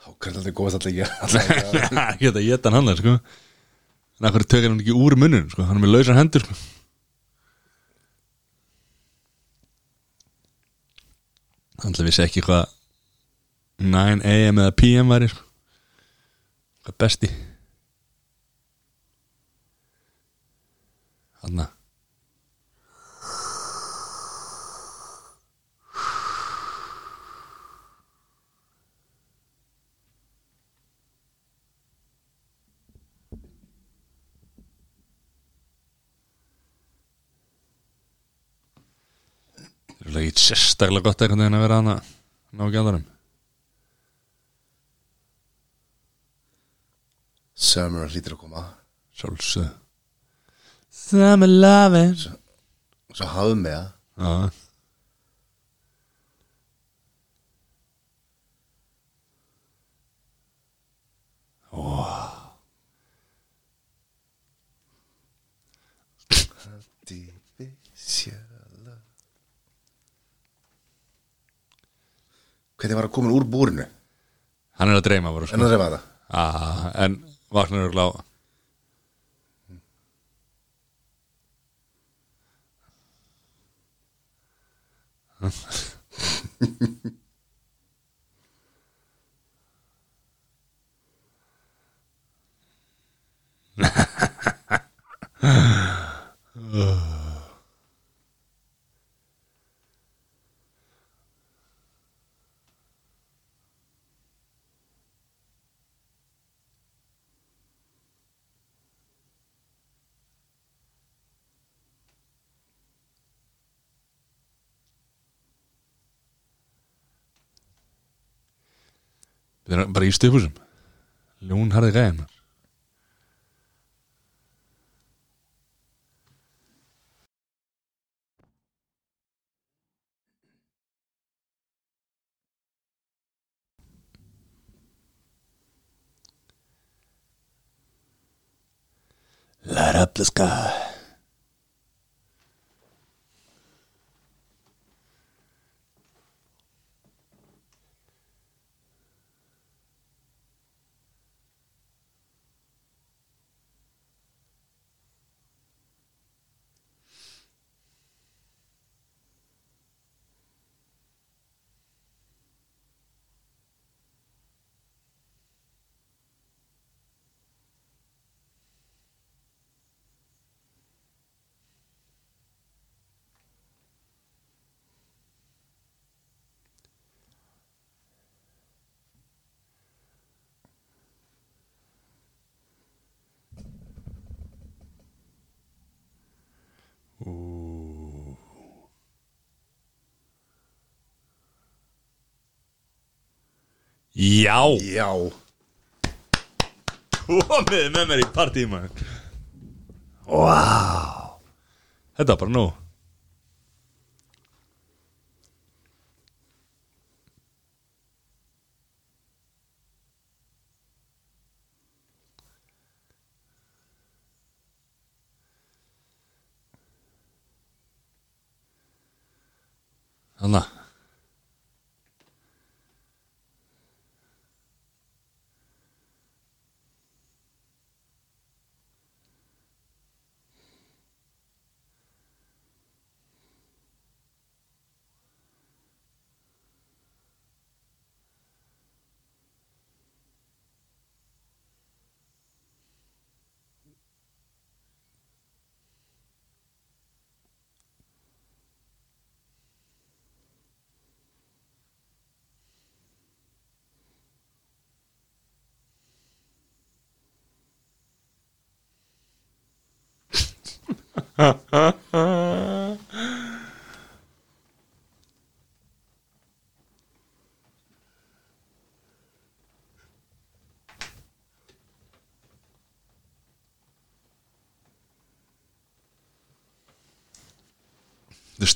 Alltaf góðast alltaf ekki. Ég geta að geta hann sko. En af hverju tökir hann ekki úr munnin sko? Hann er með lausar hendur sko. Hann ætla vissi ekki hvað 9 am eða pm væri sko. Hvað besti. Hanna Það er ekki sérstaklega gott einhvern veginn að vera hana ná andarum Summer hlýtur að koma. Sjálfsög Summer lovin' Svo hafðu með það. Já. Artificial Hvernig var að koma úr búrinu? Hann er að dreyma bara En sko. það reyfa það ah, En vaknar örugglega á Þetta er bara í stöfusum Ljón harði gæðin Light up the sky Já. Já. Komið með mér í partíma Wow Þetta var bara nú Þannig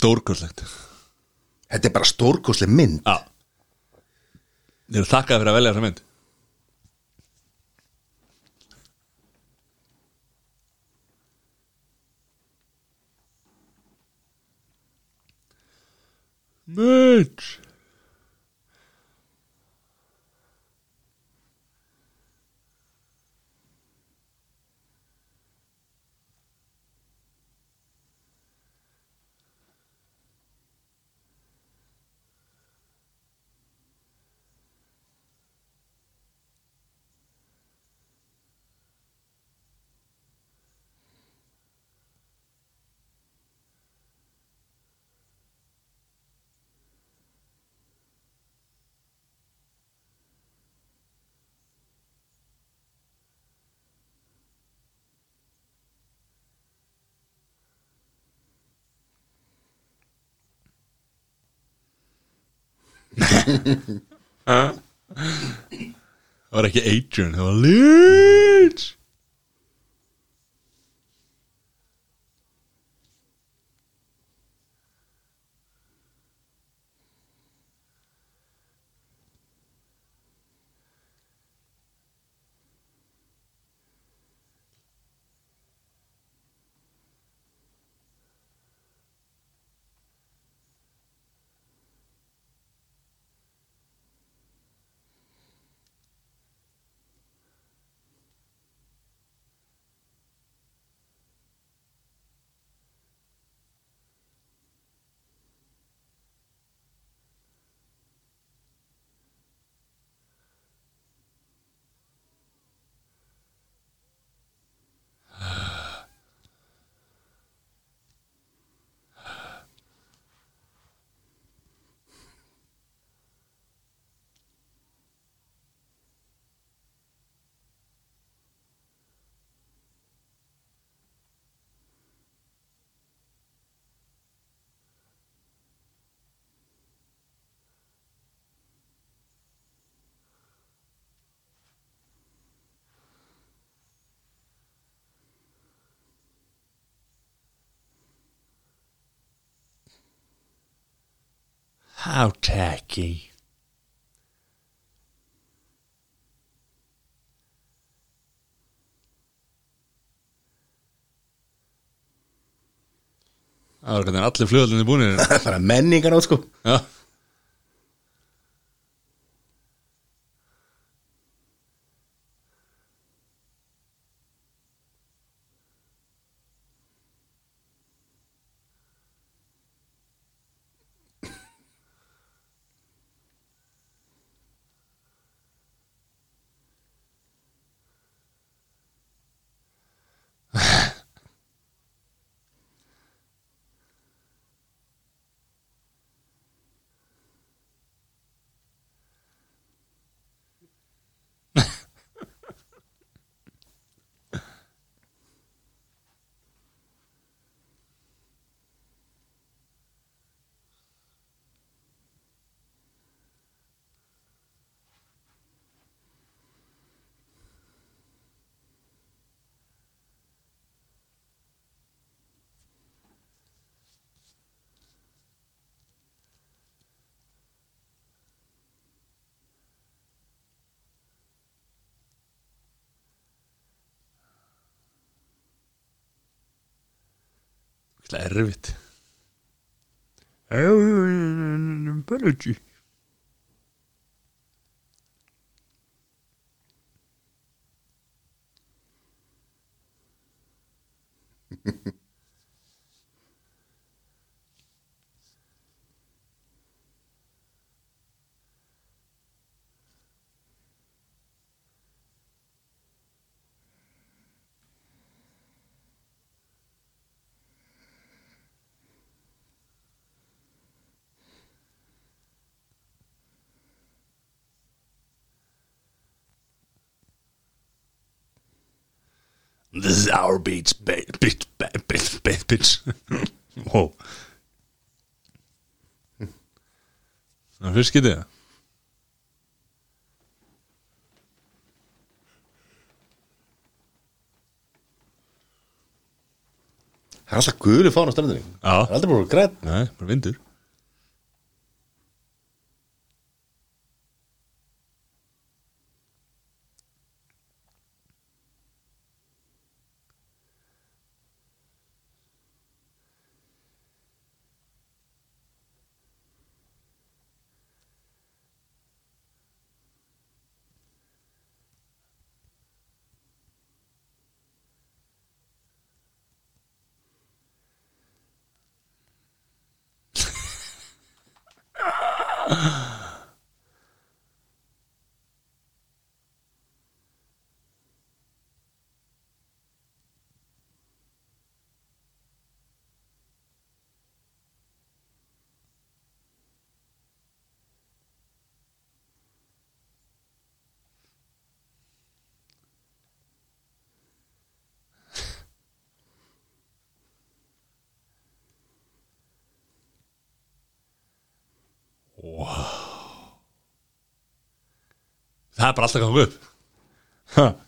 Þetta stórkostlegt. Þetta er bara stórkosleg mynd. Já. Þið eru þakkað fyrir að velja þessa mynd. Mitch Það var ekki Adrian, það var Lynch How tacky Það var hvernig allir flugöldinni búinir Það er bara menningan átt sko. Já Það er erfitt This is our beach, ba- bitch, ba- bitch, bitch, bitch. wow. Það er fyrst getið það? Það er alltaf gulu fán á strandinni Já. Það er aldrei búin græn Nei, bara vindur. Það er bara alltaf gangið upp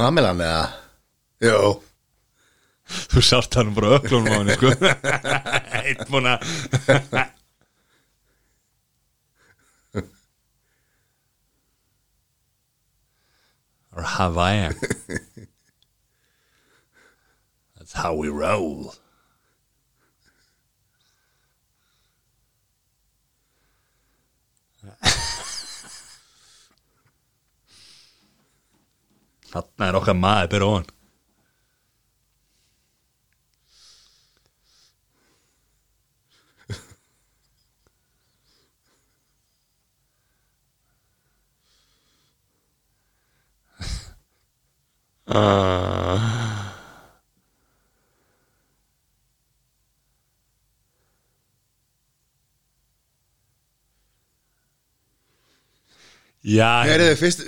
Pamelan eða? Jó. Þú sátt hann bara öklunum á henni sko. Eitt búin að Or Hawaiian. That's how we roll Þarna er okkar maður byrja ofan. Já, Herðu, fyrst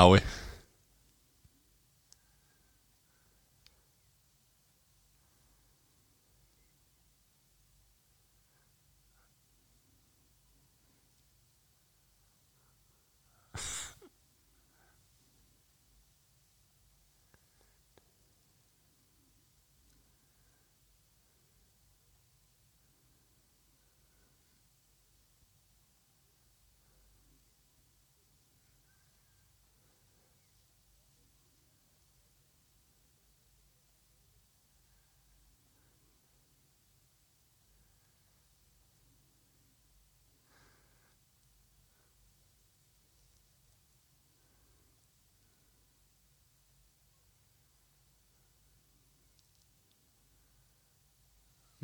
Ah ouais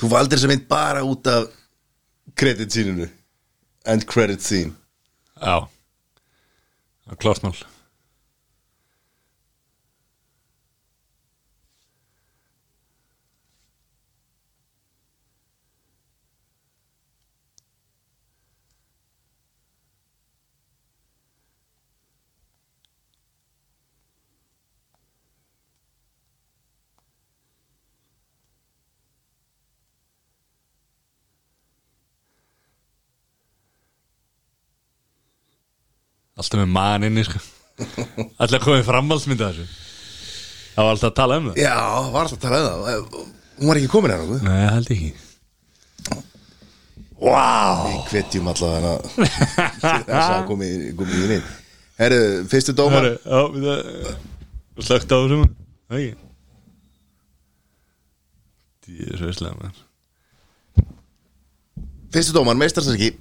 Þú valdir þessa mynd bara út af Credit sínunu End credit scene. Já. Klart mál Alltaf með mann inni sko. Alltaf komið framhaldsmynda þessu. Það var alltaf að tala um það. Já, var alltaf að tala um það. Hún var ekki komin hér Nei, ég held ekki. Vá! Við hvetjum allavega hana Þess að komi, komi nýtt Herru, fyrstu dómar. Herru, Já, það Slögt á þessum Það ekki. Því er svo veistlega maður. Fyrstu dómar, meistarsarki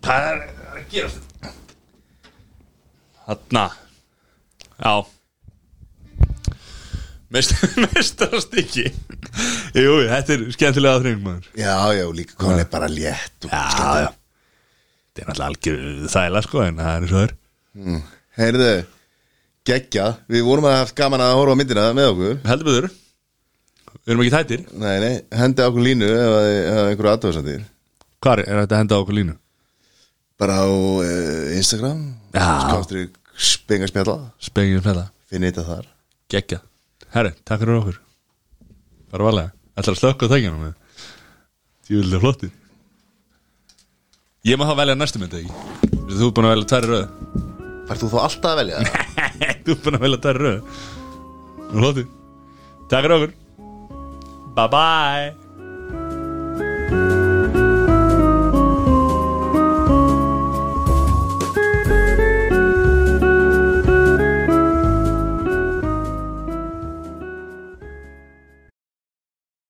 Hvað er að gera þetta? Þarna. Já. Mestarastykki Jú, þetta er skemmtilega aðþreng maður. Já, já, líka hann er bara létt Já, já. Þetta er náttúrulega algjör þæla sko En það er svo er. Heyrðu, geggjað. Við vorum að haft gaman að horfa myndina með okkur. Heldur betur. Við erum ekki tættir. Nei, nei, hendi okkur línu ef að- ef að einhverju aðtöðsandir Hvar er þetta að henda okkur línu? Bara á uh, Instagram Já. Skástri um þetta Finnið þetta þar. Gekkja. Herri, takk fyrir okkur. Bara valega Ætlar að slökka á tækjanum með Tjúvillig flottir Ég má þá velja næstu mynd ekki? Þú er búin að velja tæri röð. Fær þú þá alltaf að velja það? Þú er búin að velja tæri röð. Flottir Takk fyrir okkur. Bye bye